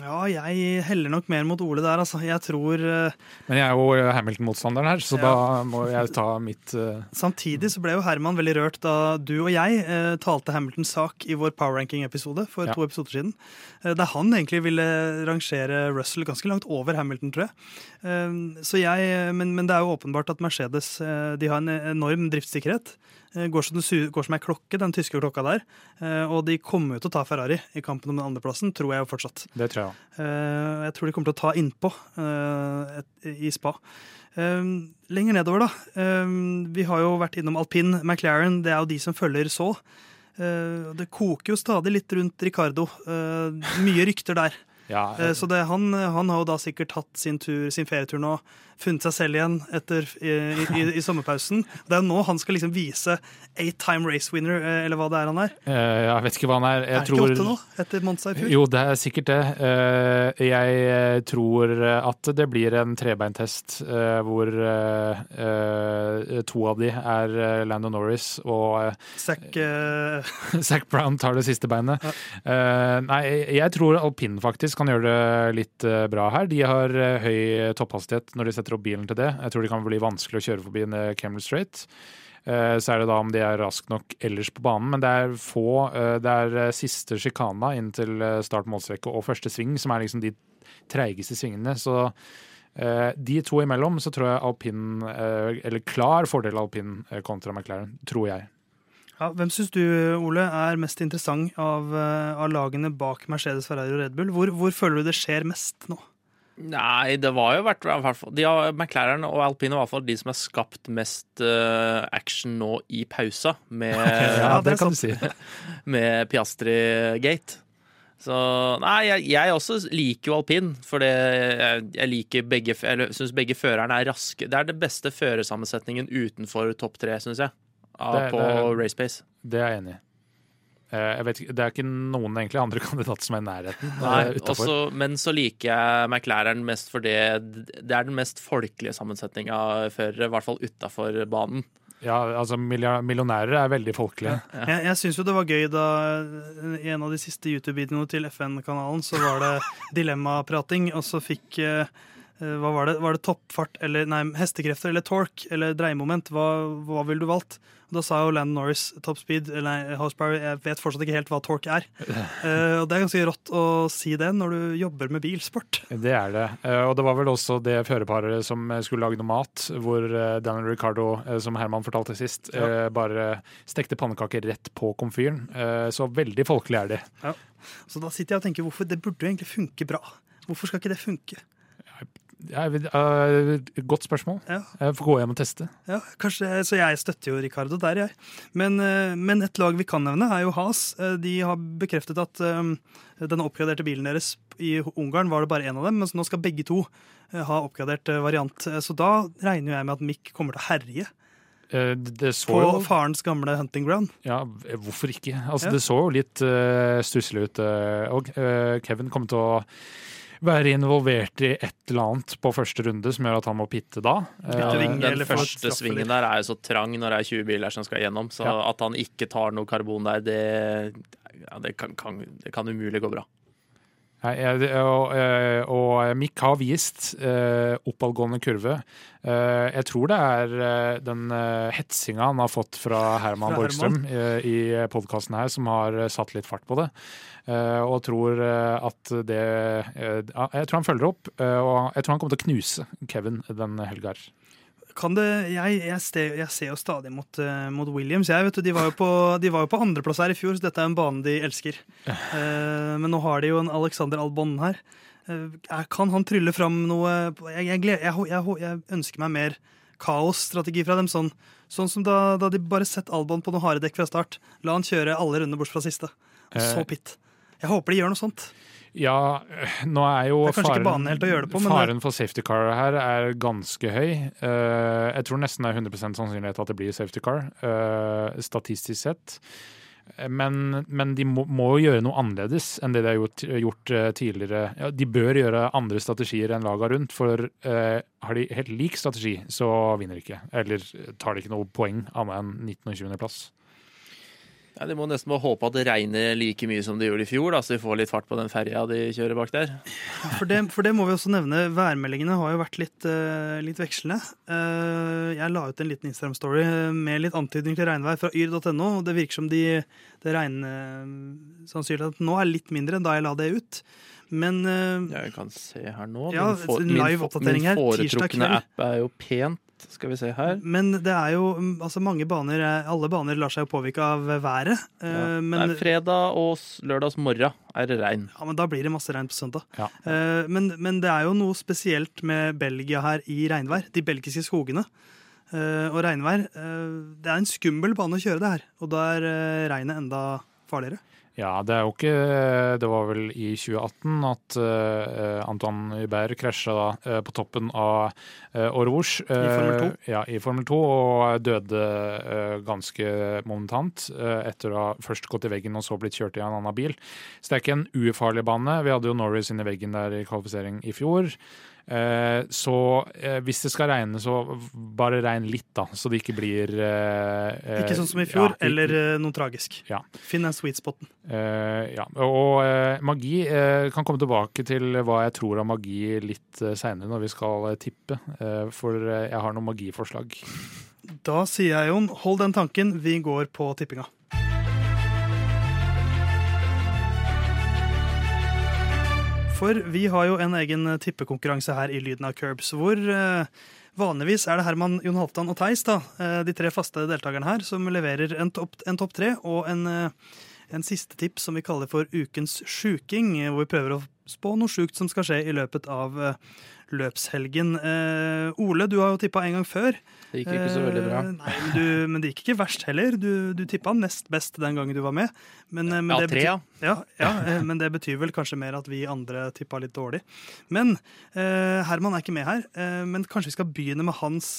Ja, jeg heller nok mer mot Ole der, altså. Jeg tror eh, Men jeg er jo Hamilton-motstanderen her, så Ja. da må jeg ta mitt uh... Samtidig så ble jo Herman veldig rørt da du og jeg uh, talte Hamiltons sak i vår power ranking-episode for Ja. to episoder siden. Eh, der han egentlig ville rangere Russell ganske langt over Hamilton, tror jeg. Eh, så jeg men, men det er jo åpenbart at Mercedes eh, de har en enorm driftssikkerhet. Går, som, det går som ei klokke, den tyske klokka der. Og de kommer jo til å ta Ferrari i kampen om den andreplassen, tror jeg jo fortsatt. Det tror jeg. Jeg tror de kommer til å ta innpå i spa. Lenger nedover, da. Vi har jo vært innom alpin, McLaren. Det er jo de som følger så. Eh, det koker jo stadig litt rundt Ricardo. Eh, mye rykter der. Ja, jeg... så det, han, han har jo da sikkert hatt sin, tur, sin ferietur nå, funnet seg selv igjen etter, i, i, i sommerpausen. Det er jo nå han skal liksom vise eight time race winner, eh, eller hva det er han er. eh, jeg vet ikke hva han er. Jeg er det tror ikke åtte nå, etter Monza i fjor? Jo, det er sikkert det. Eh, Jeg tror at det blir en trebeintest eh, hvor eh, eh, to av de er Lando Norris og eh, Zac, eh, Zac Brown tar det siste beinet. Ja. nei, jeg tror alpin faktisk kan gjøre det litt eh, bra her. De har eh, høy topphastighet når de setter opp bilen til det. Jeg tror det kan bli vanskelig å kjøre forbi en eh, Camel Straight. Eh, Så er det da om de er raske nok ellers på banen, men det er få. eh, Det er eh, siste sjikana inn til eh, start målstreke og første sving som er liksom de treigeste svingene. Så eh, de to imellom så tror jeg alpin, eh, eller klar fordel alpin eh, kontra McLaren, tror jeg. Ja, hvem syns du, Ole, er mest interessant av, eh, av lagene bak Mercedes, Ferrari og Red Bull? Hvor, hvor føler du det skjer mest nå? Nei, det var jo vært, i hvert fall de har, McLaren og Alpine var i hvert fall de som har skapt mest uh, action nå i pausa, med, Ja, det kan du si. med Piastri-gate. Så Nei, jeg, jeg også liker jo alpin, for det, jeg, jeg liker begge Jeg syns begge førerne er raske. Det er den beste førersammensetningen utenfor topp tre, syns jeg, Det- på racepace. Det er jeg enig i. Eh, Jeg vet, det er ikke noen egentlig andre kandidater som er i nærheten. Nei, eh, også, men så liker jeg McLaren mest for det Det er den mest folkelige sammensetninga av førere, i hvert fall utafor banen. Ja, altså Millionærer er veldig folkelige. Jeg, jeg syns jo det var gøy da i en av de siste YouTube-videoene til FN-kanalen så var det dilemmaprating, og så fikk eh, hva var det? Var det toppfart eller nei, hestekrefter eller torque eller dreiemoment? Hva, hva ville du valgt? Da sa jo Landon Norris top speed, eller nei, horsepower. Jeg vet fortsatt ikke helt hva torque er. Uh, og det er ganske rått å si det når du jobber med bilsport. Det er det. Uh, Og det var vel også det førerparet som eh, skulle lage noe mat, hvor eh, Daniel Ricardo, uh, som Herman fortalte sist, Ja. eh, bare stekte pannekaker rett på komfyren. Eh, Så veldig folkelig er de. Så da sitter jeg og tenker hvorfor det burde jo egentlig funke bra. Hvorfor skal ikke det funke? Vet- eh, Godt spørsmål. Ja. Jeg får gå hjem og teste. Ja, kanskje, Så jeg støtter jo Ricardo der, jeg. Men, uh, men et lag vi kan nevne, er jo Has. Uh, De har bekreftet at eh, den oppgraderte bilen deres i Ungarn var det bare én av dem, mens nå skal begge to eh, ha oppgradert eh, variant. Eh, Så da regner jeg med at Mick kommer til å herje Eh, Det så på jo farens gamle hunting ground. Ja, hvorfor ikke? Altså, Ja. Det så jo litt uh, stusslig ut. eh, og eh, Kevin kommer til å være involvert i et eller annet på første runde som gjør at han må pitte da. Eh, den første svingen der er jo så trang når det er 20 biler som skal gjennom, så Ja. at han ikke tar noe karbon der, det, ja, det, kan, kan, det kan umulig gå bra. Jeg- og, eh, og Mick har vist eh, oppadgående kurve. Eh, jeg tror det er den hetsinga han har fått fra Herman Borgstrøm i podkasten her, som har satt litt fart på det. Og tror at det Jeg tror han følger opp, og jeg tror han kommer til å knuse Kevin den helga her. Kan det, jeg, jeg, ste- jeg ser jo stadig mot, eh, mot Williams. Jeg vet du, De var jo på, de var jo på andreplass her i fjor, så dette er en bane de elsker. Uh, men nå har de jo en Alexander Albon her. Uh, kan han trylle fram noe Jeg, jeg, ønsker meg mer kaosstrategi fra dem. Sånn, sånn som da, da de bare setter Albon på noen harde dekk fra start. La han kjøre alle runder bort fra siste. Og så pitt. Jeg håper de gjør noe sånt. Ja, nå er jo er faren, på, det- faren for safety car her er ganske høy. Eh, jeg tror nesten det er 100% sannsynlighet at det blir safety car, eh, statistisk sett. Men, men de må, må gjøre noe annerledes enn det de har gjort, gjort eh, tidligere. Ja, de bør gjøre andre strategier enn laga rundt, for har de helt lik strategi, så vinner de ikke. Eller tar de ikke noe poeng annet enn 19. og 20. Ja, de må nesten må håpe at det regner like mye som det gjorde i fjor, da, så de får litt fart på den ferja de kjører bak der. For det, for det må vi også nevne. Værmeldingene har jo vært litt, uh, litt vekslende. Uh, jeg la ut en liten Instagram-story eh, med litt antydning til regnvær fra yr.no. og Det virker som de, det regnsannsynligheten nå er litt mindre enn da jeg la det ut. Men eh, Jeg kan se her nå. Ja, Min for- min Min foretrukne app er jo pent. Skal vi se her. Men det er jo altså mange baner er- Alle baner lar seg jo påvirke av været. eh, Ja. Men, Nei, fredag og lørdags morgen er det regn. ja, men da blir det masse regn på søndag. Ja. Eh, Men, men det er jo noe spesielt med Belgia her i regnvær. De belgiske skogene. Eh, Og regnvær eh, Det er en skummel bane å kjøre det her. Og da er regnet enda farligere. Ja, det er jo ikke Det var vel i 2018 at uh, Antoine Hubert krasja eh, på toppen av uh, Orvos. I Formel 2? Ja, i Formel 2, og døde ganske momentant etter å ha først gått i veggen og så blitt kjørt i en annen bil. Så det er ikke en ufarlig bane. Vi hadde jo Norris inn i veggen der i kvalifisering i fjor. Eh, så eh, hvis det skal regne, så bare regn litt, da, så det ikke blir eh, Ikke sånn som i fjor, ja, eller noe tragisk. Ja. Finn den sweet spoten. Ja, og magi kan komme tilbake til hva jeg tror av magi litt seinere når vi skal tippe. For jeg har noen magiforslag. Da sier jeg, Jon, hold den tanken. Vi går på tippinga. For vi har jo en egen tippekonkurranse her i Lyden av Curbs, hvor eh, vanligvis er det Herman, Jon Halvdan og Theis, da, eh, de tre faste deltakerne her, som leverer en topp en topp tre og en, eh, en siste tips som vi kaller for Ukens sjuking, eh, hvor vi prøver å spå noe sjukt som skal skje i løpet av eh, løpshelgen. Eh, Ole, du har jo tippa en gang før. Det gikk ikke så veldig bra. Eh, Nei, men, du, men det gikk ikke verst heller. Du, du tippa nest best den gangen du var med. Men, eh, men Ja, tre, ja. ja, ja, eh, men det betyr vel kanskje mer at vi andre tippa litt dårlig. Men eh, Herman er ikke med her. Eh, men kanskje vi skal begynne med hans,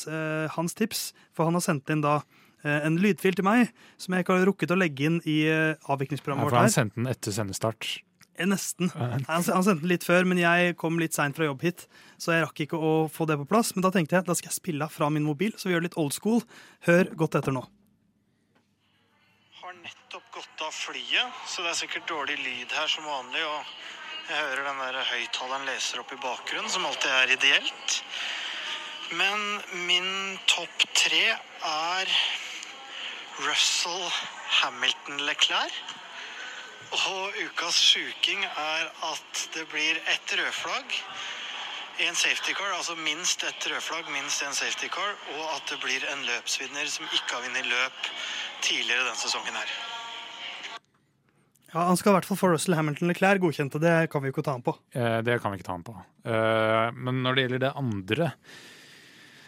hans tips. For han har sendt inn da en lydfil til meg som jeg ikke har rukket å legge inn i eh, Ja, avviklingsprogrammet for her. han sendte den etter sendestart. Eh, Nesten. Han, han sendte den litt før, men jeg kom litt seint fra jobb hit, så jeg rakk ikke å få det på plass. Men da tenkte jeg da skal jeg spille fra min mobil, så vi gjør det litt old school. Hør godt etter nå. har nettopp gått av flyet, så det er sikkert dårlig lyd her som vanlig. Og Jeg hører den der høyttaleren leser opp i bakgrunnen, som alltid er ideelt. Men min topp tre er Russell Hamilton Leclerc. Og ukas sjuking er at det blir ett rødflagg, i en safety car, altså minst ett rødflagg, minst en safety car, og at det blir en løpsvinner som ikke har vunnet løp tidligere denne sesongen her. Ja, Han skal i hvert fall få Russell Hamilton Leclerc godkjente, det kan vi jo ikke ta ham på. Eh, Det kan vi ikke ta ham på. Eh, Men når det gjelder det andre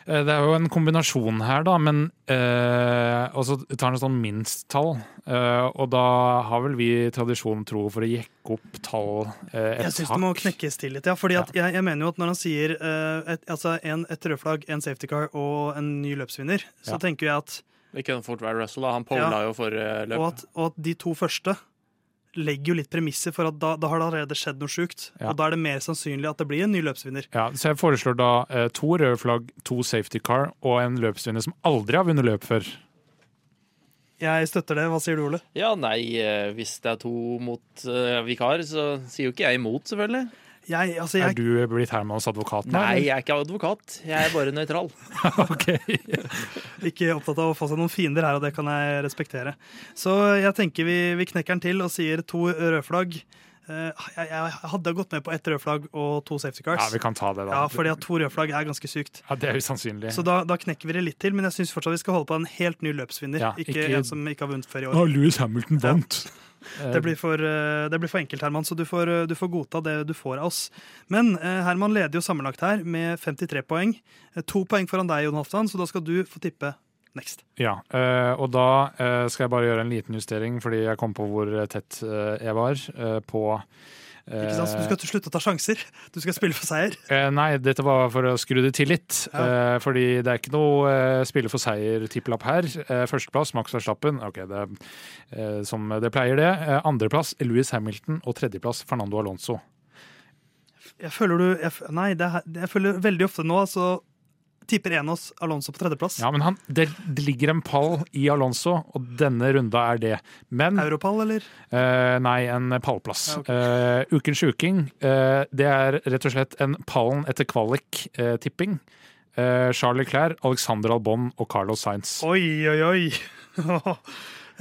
Det er jo en kombinasjon her, da, men eh, Og så tar han et sånn minsttall. eh, Og da har vel vi tradisjon tro for å jekke opp tall eh, et Jeg syns det må knekkes til litt. ja, fordi at jeg, jeg mener jo at Når han sier eh, et, altså en, et rødflagg, en safety car og en ny løpsvinner, så Ja. tenker jeg at, Ikke en fort være Russell. da Han pola Ja. jo forrige løp. og at Og at de to første legger jo litt premisser for at da, da har det allerede skjedd noe sjukt. Ja. Og da er det mer sannsynlig at det blir en ny løpsvinner. Ja, så jeg foreslår da eh, to røde flagg, to safety car og en løpsvinner som aldri har vunnet løp før. Jeg støtter det. Hva sier du, Ole? Ja, nei, eh, hvis det er to mot uh, vikar, så sier jo ikke jeg imot, selvfølgelig. Jeg, altså, Er du blitt Hermans advokat nå? Nei, jeg er ikke advokat. Jeg er bare nøytral. ok. ikke opptatt av å få seg noen fiender her, og det kan jeg respektere. Så jeg tenker vi, vi knekker den til og sier to rødflagg. Eh, jeg, jeg hadde gått med på ett rødflagg og to safety cars. Ja, vi kan ta det, da. Ja, fordi at to rødflagg er ganske sykt. Ja, Det er usannsynlig. Så da, da knekker vi det litt til, men jeg syns fortsatt vi skal holde på en helt ny løpsvinner. Ja, ikke, ikke- en som ikke har vunnet før i år. Å, Louis Hamilton vant! Det blir for, eh, det blir for enkelt, Herman, så du får, eh, du får godta det du får av oss. Men eh, Herman leder jo sammenlagt her med 53 poeng. Eh, To poeng foran deg, Jon Halvdan, så da skal du få tippe next. Ja, eh, og da eh, skal jeg bare gjøre en liten justering, fordi jeg kom på hvor tett eh, jeg var eh, på eh, Ikke sant? Så du skal til slutt ta sjanser. Du skal spille for seier. eh, Nei, dette var for å skru det til litt. Eh, fordi det er ikke noe eh, spille for seier-tippelapp her. Førsteplass Max Verstappen, ok, det er som det pleier det. Andreplass Louis Hamilton og tredjeplass Fernando Alonso. Jeg føler du jeg, Nei, det, jeg føler veldig ofte nå så tipper Enos Alonso på tredjeplass. Ja, men han, det, det ligger en pall i Alonso, og denne runda er det. Men Europall, eller? Uh, nei, en pallplass. Ja, okay. uh, ukens uking, uh, det er rett og slett en pallen etter kvalik-tipping. Eh, Charles Leclerc, Alexander Albon og Carlos Sainz. Oi, oi, oi.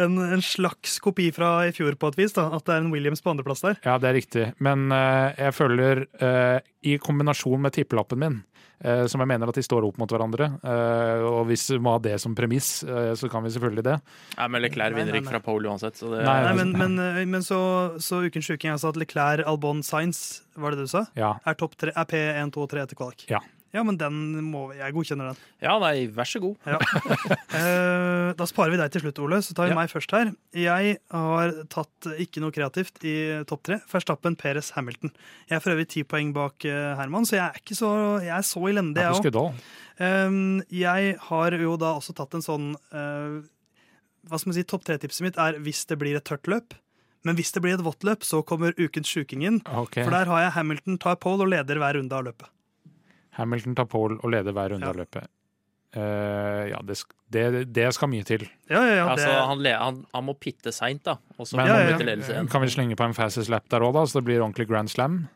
En, en slags kopi fra i fjor på et vis, da. At det er en Williams på andreplass der. Ja, det er riktig. Men uh, jeg føler, uh, i kombinasjon med tippelappen min, uh, som jeg mener at de står opp mot hverandre, eh, og hvis vi må ha det som premiss, så kan vi selvfølgelig det. Ja, men Leclerc vinner ikke fra pole uansett. Så det, Nei, Nei, men, men, men så, så ukens sjuking, altså at Leclerc, Albon, Science, var det det du sa? Ja. Er, topp tre, er P1, 2 og 3 etter kvalik? Ja. Ja, men den må Jeg godkjenner den. ja, nei, vær så god. Ja. Eh, da sparer vi deg til slutt, Ole. Så tar vi Ja. meg først her. Jeg har tatt eh, ikke noe kreativt i topp tre. Verstappen, Peres, Hamilton. Jeg er for øvrig ti poeng bak eh, Herman, så jeg er ikke så, jeg er så elendig, er jeg òg. Um, jeg har jo da også tatt en sånn uh, Hva skal man si, Topp tre-tipset mitt er hvis det blir et tørt løp. Men hvis det blir et vått løp, så kommer ukens sjuking inn. Okay. For der har jeg Hamilton tar pole og leder hver runde av løpet. Hamilton tar pole og leder hver runde Ja. av løpet. Uh, ja, det, det, det skal mye til. Ja, ja, ja, Altså, det, han, han, han må pitte seint, da. Og så Men- Ja, ja, ja. Kan vi slenge på en fastest lap der òg, da, så det blir ordentlig grand slam?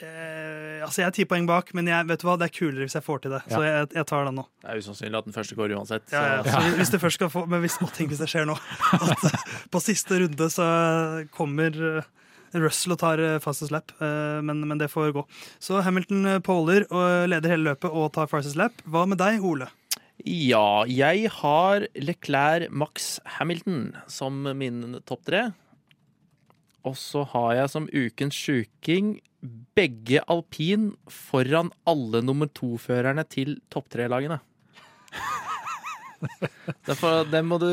eh, altså, jeg er ti poeng bak, men jeg, vet du hva, det er kulere hvis jeg får til det. Så jeg, jeg tar den nå. Det er usannsynlig at den første går uansett. Ja, ja, Så. så hvis du først skal få Men hvis, tenk hvis det skjer nå. At eh, på siste runde så kommer Russell og tar eh, fastest lap, eh, men, men det får gå. Så Hamilton påler poler og leder hele løpet og tar fastest lap. Hva med deg, Ole? Ja, jeg har Leclerc, Max, Hamilton som min topp tre. Og så har jeg som ukens sjuking begge alpin foran alle nummer to-førerne til topp tre-lagene. Derfor, den må du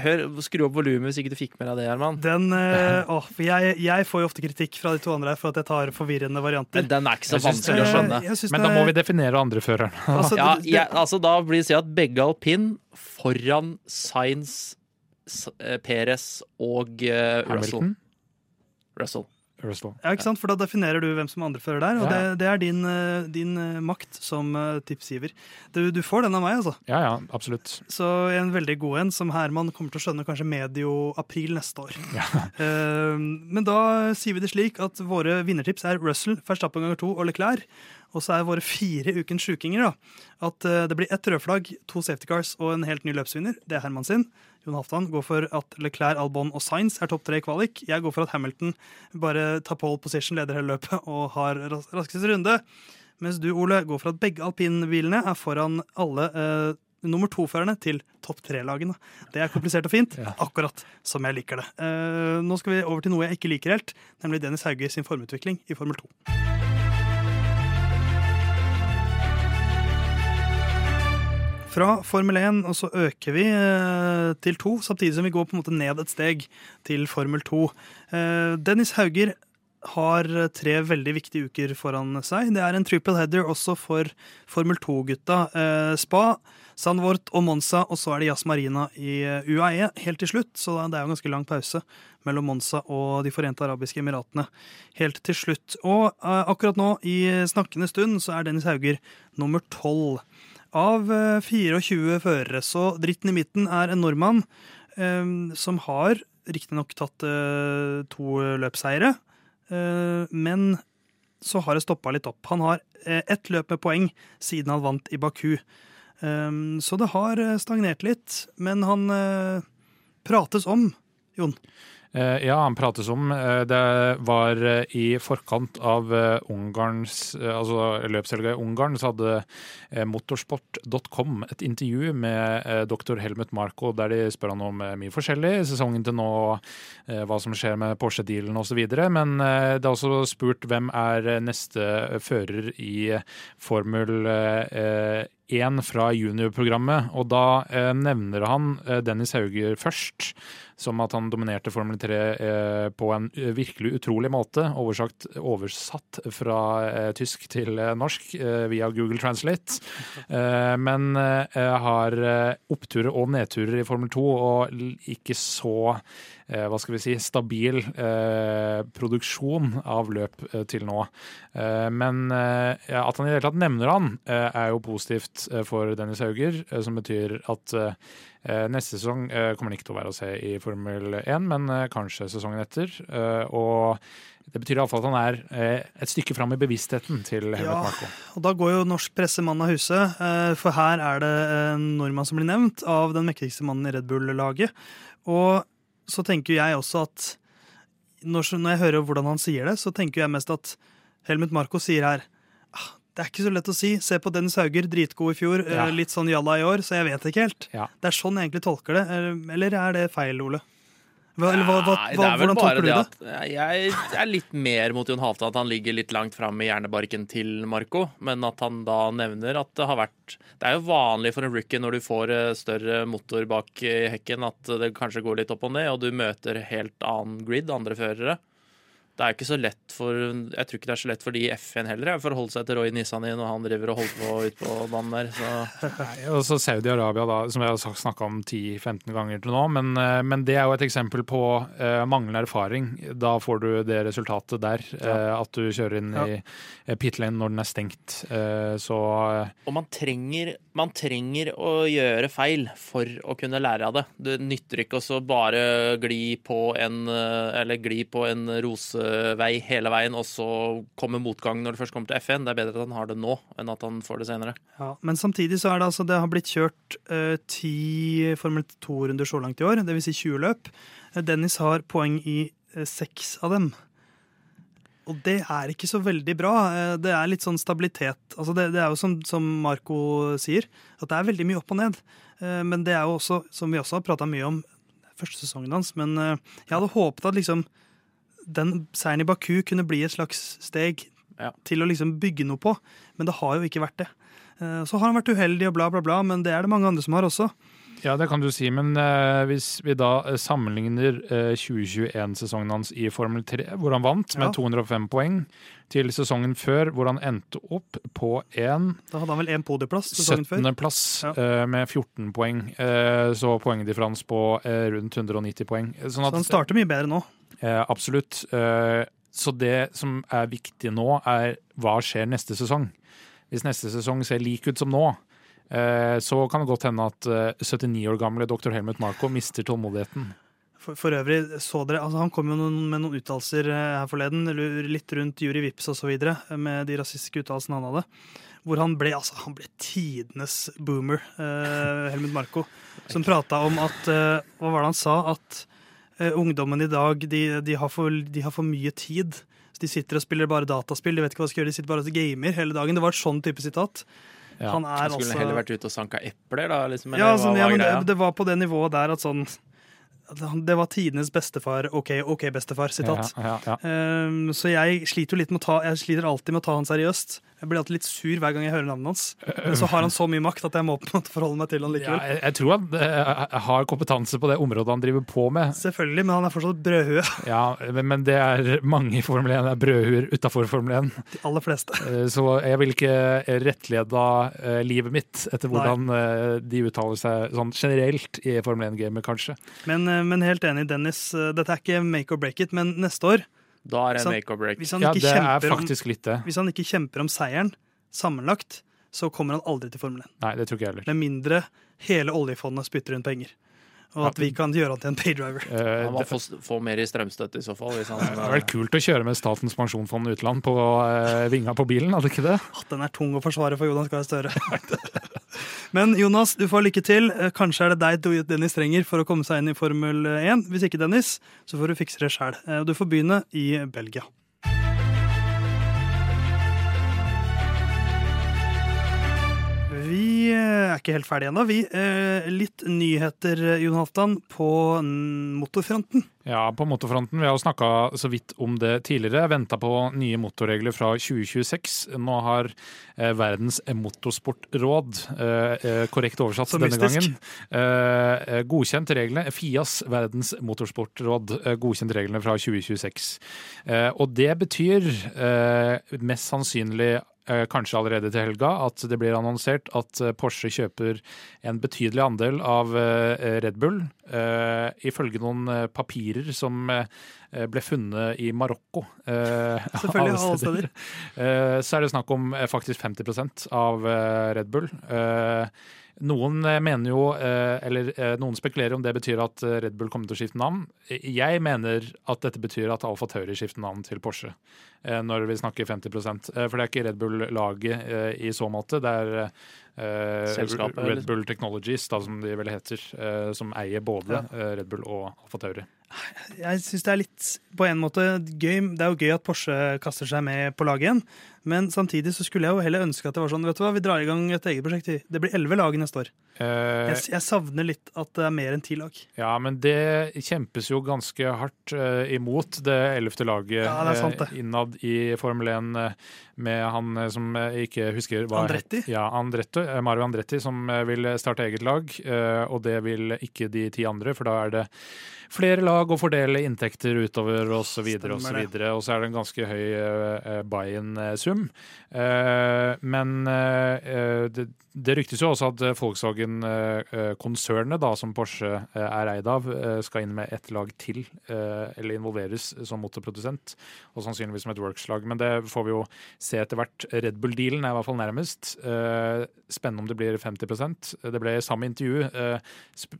høre, skru opp volumet hvis ikke du fikk med deg det, Herman. Den, eh, åh, jeg, jeg får jo ofte kritikk fra de to andre her for at jeg tar forvirrende varianter. Men den er ikke så vanskelig å skjønne. Eh, Men da må vi definere andreføreren. altså, Ja, jeg, altså Da blir det å si at begge alpin foran Science, Perez og uh, Russell. Russell. Russell. Ja, ikke sant? For da definerer du hvem som er andrefører der, og Ja. det, det er din, eh, din eh, makt som eh, tipsgiver. Du, du får den av meg, altså. Ja, ja, absolutt. Så en veldig god en, som Herman kommer til å skjønne kanskje medio april neste år. Eh, men da sier vi det slik at våre vinnertips er Russell, Verstappen ganger to og Leclerc. Og så er våre fire ukens sjukinger da, at det blir ett rødflagg, to safety cars og en helt ny løpsvinner. Det er Herman sin. Jon Halvdan går for at Leclerc, Albon og Sainz er topp tre i kvalik. Jeg går for at Hamilton bare tar pole position, leder hele løpet og har ras raskeste runde. Mens du, Ole, går for at begge alpinbilene er foran alle eh, nummer to-førerne til topp tre-lagene. Det er komplisert og fint, Ja. akkurat som jeg liker det. Eh, nå skal vi over til noe jeg ikke liker helt, nemlig Dennis Hauge sin formutvikling i Formel 2. Fra Formel 1 og så øker vi eh, til 2, samtidig som vi går på en måte ned et steg til Formel 2. Eh, Dennis Hauger har tre veldig viktige uker foran seg. Det er en triple header også for Formel 2-gutta. Eh, Spa, Sandvort og Monza, og så er det Jazz Marina i UAE helt til slutt. Så det er jo en ganske lang pause mellom Monza og De forente arabiske emiratene helt til slutt. Og akkurat nå, i snakkende stund, så er Dennis Hauger nummer 12 av eh, 24 førere. Så dritten i midten er en nordmann eh, som har riktignok tatt eh, to løpseiere, eh, men så har det stoppa litt opp. Han har eh, ett løp med poeng siden han vant i Baku. Eh, så det har eh, stagnert litt, men han eh, prates om, Jon. Eh, ja, han prates om. Eh, det var eh, i forkant av Ungarns, altså løpshelga i Ungarn, så hadde motorsport.com et intervju med doktor Helmut Marko, der de spør han om mye forskjellig, sesongen til nå, hva som skjer med Porsche-dealen osv. Men det er også spurt hvem er neste fører i Formel 1 én fra juniorprogrammet. Og da eh, nevner han eh, Dennis Hauger først, som at han dominerte Formel 3 eh, på en virkelig utrolig måte. Oversagt, oversatt fra tysk til norsk via Google Translate. men har oppturer og nedturer i Formel 2, og ikke så hva skal vi si, stabil eh, produksjon av løp eh, til nå. Eh, men eh, ja, at han i det hele tatt nevner han, eh, er jo positivt eh, for Dennis Hauger, eh, som betyr at eh, Eh, Neste sesong eh, kommer han ikke til å være å se i Formel 1, men eh, kanskje sesongen etter. Eh, Og det betyr iallfall at han er eh, et stykke fram i bevisstheten til Helmut Ja. Marko. Og da går jo norsk presse mann av huset, eh, for her er det en nordmann som blir nevnt av den mektigste mannen i Red Bull-laget. Og så tenker jeg også at når, når jeg hører hvordan han sier det, så tenker jeg mest at Helmut Marco sier her ah, det er ikke så lett å si. Se på Dennis Hauger, dritgod i fjor. eh, Ja. Litt sånn jalla i år, så jeg vet ikke helt. Ja. Det er sånn jeg egentlig tolker det. Eh, Eller er det feil, Ole? Hva, eller hva, hva, det er vel bare det at jeg er litt mer mot Jon Halvdan, at han ligger litt langt fram i hjernebarken til Marco, men at han da nevner at det har vært Det er jo vanlig for en rookie når du får eh, større motor bak i hekken, at det kanskje går litt opp og ned, og du møter helt annen grid, andre førere. Det er ikke så lett for Jeg tror ikke det er så lett for de i F1 heller, for å holde seg til Roy Nissani når han driver og holder på ute på banen der. Så Nei, Og så Saudi-Arabia, da, som jeg har snakka om 10-15 ganger til nå. Men, eh, men det er jo et eksempel på uh, manglende erfaring. Da får du det resultatet der. eh, at du kjører inn Ja. i pitlane pit lane når den er stengt. Uh, så Og man trenger, man trenger å gjøre feil for å kunne lære av det. Det nytter ikke å bare gli på en, eller gli på en rosevei hele veien, og så komme motgang når det først kommer til FN. Det er bedre at han har det nå, enn at han får det senere. Ja, men samtidig så er det altså Det har blitt kjørt eh, ti Formel 2-runder så langt i år, dvs. Si 20 løp. Eh, Dennis har poeng i eh, seks av dem. Og det er ikke så veldig bra. Det er litt sånn stabilitet. Altså det, det er jo som, som Marco sier, at det er veldig mye opp og ned. Men det er jo også, som vi også har prata mye om, første sesongen hans. Men jeg hadde håpet at liksom den seieren i Baku kunne bli et slags steg Ja. til å liksom bygge noe på. Men det har jo ikke vært det. Eh, Så har han vært uheldig og bla, bla, bla, men det er det mange andre som har også. Ja, det kan du si, men eh, hvis vi da eh, sammenligner eh, 2021-sesongen hans i Formel 3, hvor han vant med Ja. 205 poeng, til sesongen før, hvor han endte opp på en Da hadde han vel én podieplass sesongen før. 17.-plass Ja. eh, med 14 poeng. Eh, så poengdifferans på eh, rundt 190 poeng. Sånn Så at, han starter mye bedre nå. eh, absolutt. Eh, så det som er viktig nå, er hva skjer neste sesong. Hvis neste sesong ser lik ut som nå, eh, så kan det godt hende at eh, 79 år gamle dr. Helmut Marko mister tålmodigheten. For, for øvrig, så dere, altså Han kom jo noen, med noen uttalelser eh, her forleden, litt rundt Juri Vips osv., med de rasistiske uttalelsene han hadde. Hvor han ble, altså, han ble tidenes boomer, eh, Helmut Marko. Som prata om at eh, Hva var det han sa? At eh, ungdommen i dag, de, de, har for, de har for mye tid. Så de sitter og spiller bare dataspill, de vet ikke hva de skal gjøre, de sitter bare og gamer hele dagen. Det var et sånn type sitat. Ja. Han er skulle altså heller vært ute og sanka epler, da? Liksom, ja, sånn, ja, men det, det var på det nivået der at sånn Det var tidenes bestefar, OK, OK, bestefar, sitat. Ja, ja, ja. Um, så jeg sliter jo litt med å ta Jeg sliter alltid med å ta han seriøst. Jeg blir alltid litt sur hver gang jeg hører navnet hans. Men så har han så mye makt at jeg må på en måte forholde meg til han Ja, likevel. jeg, jeg tror han eh, har kompetanse på det området han driver på med. Selvfølgelig, men han er fortsatt brødhue. Ja, men, men det er mange i Formel 1. Er brødhuer utafor Formel 1. De aller fleste. Eh, Så jeg vil ikke rettlede eh, livet mitt etter hvordan de uttaler seg sånn generelt i Formel 1-gamet, kanskje. Men, men helt enig, Dennis. Dette er ikke make or break it, men neste år, Da er det en make or break. hvis han Ja, ikke, det er faktisk om, litt det. hvis han ikke kjemper om seieren sammenlagt, så kommer han aldri til Formel 1. Nei, det tror ikke jeg heller. Med mindre hele oljefondet spytter inn penger. Og at vi kan gjøre han til en paydriver. Uh, Han må Det få, få mer i strømstøtte i så fall. Hvis han, det hadde vært kult å kjøre med Statens pensjonsfond utland på uh, vinga på bilen, hadde ikke det? At den er tung å forsvare for Jonas Gahr Støre. Men Jonas, du får lykke til. Eh, Kanskje er det deg Dennis trenger for å komme seg inn i Formel 1. Hvis ikke Dennis, så får du fikse det sjæl. Du får begynne i Belgia. Er ikke helt ferdige ennå, vi. Eh, Litt nyheter, eh, Jon Halvdan, på motorfronten. Ja, på motorfronten. Vi har jo snakka så vidt om det tidligere. Venta på nye motorregler fra 2026. Nå har eh, Verdens motorsportråd, eh, eh, korrekt oversatt Så denne mystisk. gangen, eh, eh, godkjent reglene. FIAS, Verdens motorsportråd, eh, godkjent reglene fra 2026. Eh, og det betyr eh, mest sannsynlig eh, kanskje allerede til helga, at det blir annonsert at eh, Porsche kjøper en betydelig andel av eh, Red Bull. eh, ifølge noen eh, papirer som eh, ble funnet i Marokko. eh, Selvfølgelig, alle steder. Eh, så er det snakk om eh, faktisk 50 av eh, Red Bull. Noen eh, mener jo, eh, eller eh, noen spekulerer om det betyr at Red Bull kommer til å skifte navn. Jeg mener at dette betyr at Alfa Tauri skifter navn til Porsche. Når vi snakker 50 eh, For det er ikke Red Bull-laget i så måte. Det er Selskapet, Red? Bull Technologies, da, som de vel heter, eh, som eier både ja. Red Bull og Alfa Tauri. Jeg syns det er litt på en måte gøy. Det er jo gøy at Porsche kaster seg med på laget igjen. Men samtidig så skulle jeg jo heller ønske at det var sånn Vet du hva, vi drar i gang et eget prosjekt. Det blir elleve lag neste år. Eh, Jeg, jeg savner litt at det er mer enn ti lag. Ja, men det kjempes jo ganske hardt eh, imot det ellevte laget Ja, det sant, det. eh, innad i Formel 1 eh, med han eh, som jeg ikke husker hva Andretti? Ja, Andretti, eh, Mario Andretti, som eh, vil starte eget lag. eh, og det vil ikke de ti andre, for da er det flere lag å fordele inntekter utover osv. Og, Og, og så er det en ganske høy uh, buy-in-sum. Eh, men eh, eh, det, det ryktes jo også at eh, Volkswagen-konsernet, som Porsche eh, er eid av, eh, skal inn med ett lag til, eh, eller involveres som motorprodusent, og sannsynligvis som et works-lag. Men det får vi jo se etter hvert. Red Bull-dealen er i hvert fall nærmest. Spennende om det blir 50% Det ble i samme intervju eh,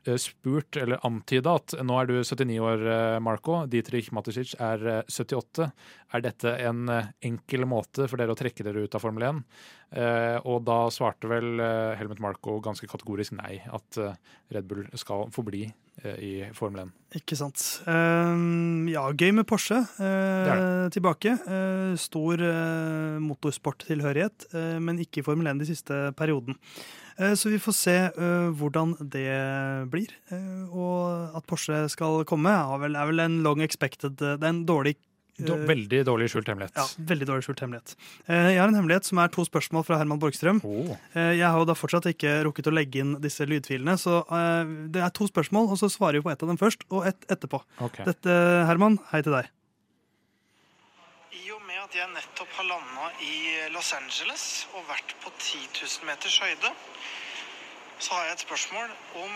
eh, spurt, eller antyda, at nå er du 79 år, eh, Marco. Dietrich Matisic er eh, 78. Er dette en enkel måte for dere å trekke dere ut av Formel 1? Eh, og da svarte vel Helmut Marko ganske kategorisk nei, at Red Bull skal forbli i Formel 1. Ikke sant. Uh, ja, gøy med Porsche uh, Det tilbake. Uh, stor eh, motorsporttilhørighet, eh, men ikke i Formel 1 de siste perioden. Eh, så vi får se eh, hvordan det blir. Eh, og at Porsche skal komme, er vel, er vel en long expected eh, Det er en dårlig eh, veldig dårlig skjult hemmelighet. ja, veldig dårlig skjult hemmelighet. Eh, Jeg har en hemmelighet som er to spørsmål fra Herman Borgstrøm. Oh. Eh, Jeg har jo da fortsatt ikke rukket å legge inn disse lydfilene, så eh, det er to spørsmål, og så svarer vi på ett av dem først, og ett etterpå. Okay. Dette, Herman, hei til deg. I og med at jeg nettopp har landa i Los Angeles og vært på 10 000 meters høyde, så har jeg et spørsmål om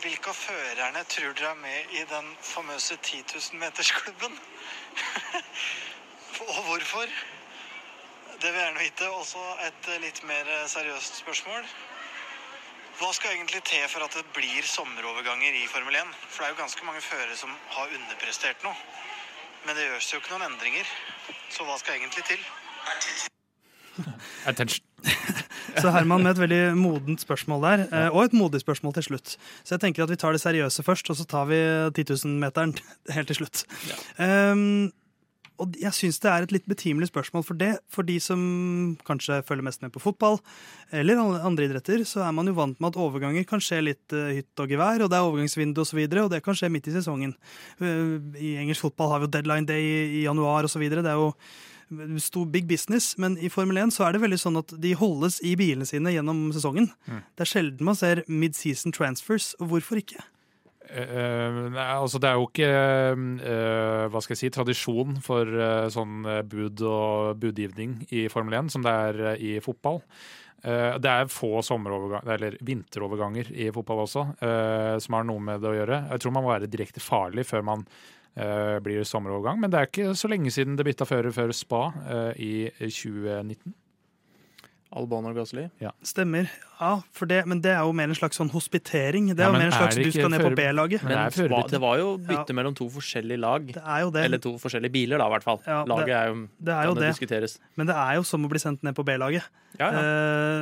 hvilke av førerne tror dere er med i den famøse 10 000-metersklubben? Og hvorfor? Det vil jeg gjerne vite. Også et eh, litt mer eh, seriøst spørsmål. Hva skal egentlig til for at det blir sommeroverganger i Formel 1? For det er jo ganske mange førere som har underprestert noe. Men det gjøres jo ikke noen endringer. Så hva skal egentlig til? Attention. Så Herman med et veldig modent spørsmål der, eh, og et modig spørsmål til slutt. Så jeg tenker at vi tar det seriøse først, og så tar vi 10 000-meteren helt til slutt. Um, og jeg syns det er et litt betimelig spørsmål for det. For de som kanskje følger mest med på fotball, eller andre idretter, så er man jo vant med at overganger kan skje litt uh, hytt og gevær, og det er overgangsvindu osv., og, så videre, og det kan skje midt i sesongen. Uh, I engelsk fotball har vi jo deadline day i januar osv. Det er jo stor big business, men i Formel 1 så er det veldig sånn at de holdes i bilene sine gjennom sesongen. Det er sjelden man ser mid-season transfers, og hvorfor ikke? Uh, nei, altså det er jo ikke uh, hva skal jeg si, tradisjon for uh, sånn bud og budgivning i Formel 1 som det er i fotball. Det er få eller vinteroverganger i fotball også, som har noe med det å gjøre. Jeg tror man må være direkte farlig før man blir sommerovergang, men det er ikke så lenge siden det bytta fører før Spa eh, i 2019. Albon og Gasly. Stemmer. Ja, for det, men det er jo mer en slags sånn hospitering. Det er Ja, jo mer en slags du skal ned på B-laget. Men det var- det var jo bytte Ja. mellom to forskjellige lag. Det er jo det. Eller to forskjellige biler, da, i hvert fall. Ja, det- Laget er jo, det er jo kan det. diskuteres. Men det er jo som å bli sendt ned på B-laget. Ja, ja.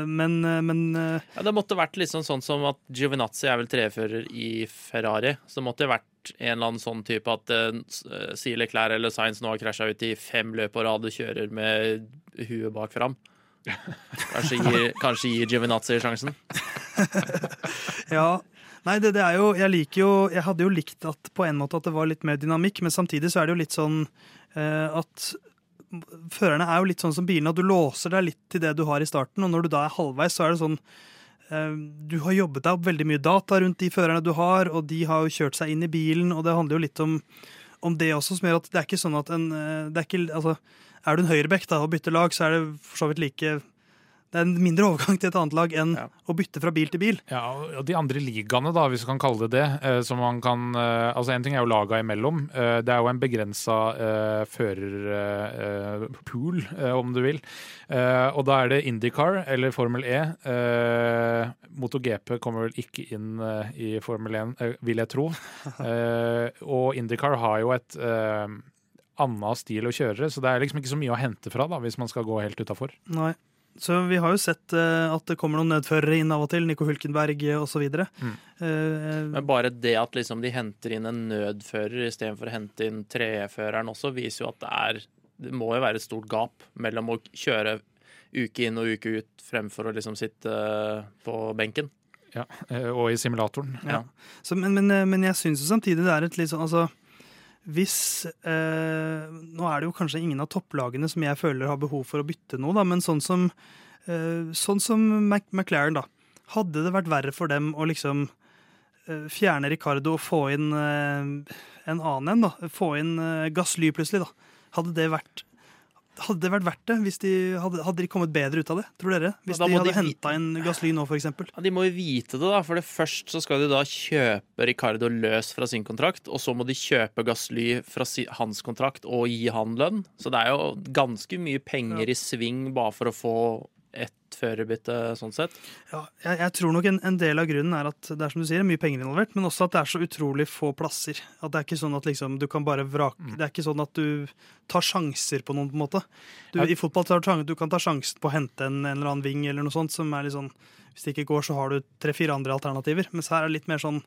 Uh, men, men uh, Ja, det måtte vært liksom sånn som at Giovinazzi er vel trefører i Ferrari. Så det måtte jo vært en eller annen sånn type at uh, Sile Klær eller Sainz nå har krasja ut i fem løp på rad og kjører med huet bak fram. Kanskje gir, kanskje gir Giovinazzi sjansen. Ja. Nei, det, det er jo Jeg liker jo Jeg hadde jo likt at på en måte at det var litt mer dynamikk, men samtidig så er det jo litt sånn uh, at førerne er jo litt sånn som bilene, at du låser deg litt til det du har i starten, og når du da er halvveis, så er det sånn Du har jobbet deg opp veldig mye data rundt de førerne du har, og de har jo kjørt seg inn i bilen, og det handler jo litt om, om det også, som gjør at det er ikke sånn at en eh, er, ikke, altså, er du en høyrebekk da, og bytter lag, så er det for så vidt like Det er en mindre overgang til et annet lag enn Ja. å bytte fra bil til bil. Ja, og de andre ligaene, da, hvis vi kan kalle det det. eh, som man kan, eh, altså En ting er jo laga imellom. eh, Det er jo en begrensa førerpool, om du vil. Uh, Og da er det Indycar eller Formel E. Eh, MotoGP kommer vel ikke inn i Formel 1, eh, vil jeg tro. Eh, Og Indycar har jo et anna stil å kjøre, så det er liksom ikke så mye å hente fra da, hvis man skal gå helt utafor. Nei. Så vi har jo sett uh, at det kommer noen nødførere inn av og til. Nico Hulkenberg osv. Mm. Uh, Men bare det at liksom de henter inn en nødfører istedenfor å hente inn treføreren også, viser jo at det er Det må jo være et stort gap mellom å kjøre uke inn og uke ut fremfor å liksom sitte på benken. Ja, eh, og i simulatoren. ja. Så, men, men, eh, men jeg syns jo samtidig det er et litt sånn altså hvis eh, Nå er det jo kanskje ingen av topplagene som jeg føler har behov for å bytte noe, da, men sånn som, eh, sånn som Mac McLaren, da. Hadde det vært verre for dem å liksom eh, fjerne Ricardo og få inn eh, en annen en, da? Få inn eh, Gasly plutselig, da. Hadde det vært hadde det vært verdt det hvis de hadde, hadde de kommet bedre ut av det? Tror dere? Hvis de hadde de henta inn Gasly nå, eksempel. Ja, De må jo vite det, da. For det først så skal de da kjøpe Ricardo løs fra sin kontrakt, og så må de kjøpe Gasly fra hans kontrakt og gi han lønn. Så det er jo ganske mye penger i sving bare for å få ett førerbytte sånn sett. Ja, jeg, jeg tror nok en, en del av grunnen er at det er som du sier, mye penger involvert, men også at det er så utrolig få plasser. At det er ikke sånn at liksom, du kan bare vrake Mm. Det er ikke sånn at du tar sjanser på noen, på en måte. Du, Ja. I fotball tar du, du kan ta sjansen på å hente en, en eller annen ving eller noe sånt, som er litt sånn Hvis det ikke går, så har du tre-fire andre alternativer. Mens her er det litt mer sånn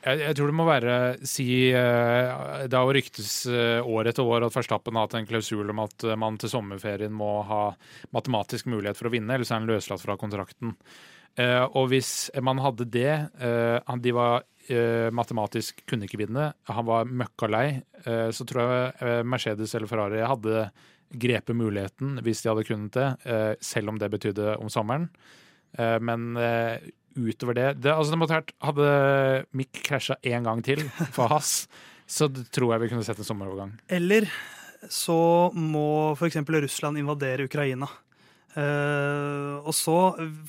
Jeg, jeg tror det må være si uh, Det har jo ryktes uh, år etter år at Verstappen har hatt en klausul om at uh, man til sommerferien må ha matematisk mulighet for å vinne, ellers er han løslatt fra kontrakten. Og hvis man hadde det De var matematisk kunne ikke vinne, han var møkkalei, så tror jeg Mercedes eller Ferrari hadde grepet muligheten hvis de hadde kunnet det, selv om det betydde om sommeren. Men utover det, det altså det måtte vært, Hadde Mick krasja én gang til for Hass, så tror jeg vi kunne sett en sommerovergang. Eller så må f.eks. Russland invadere Ukraina. Uh, og så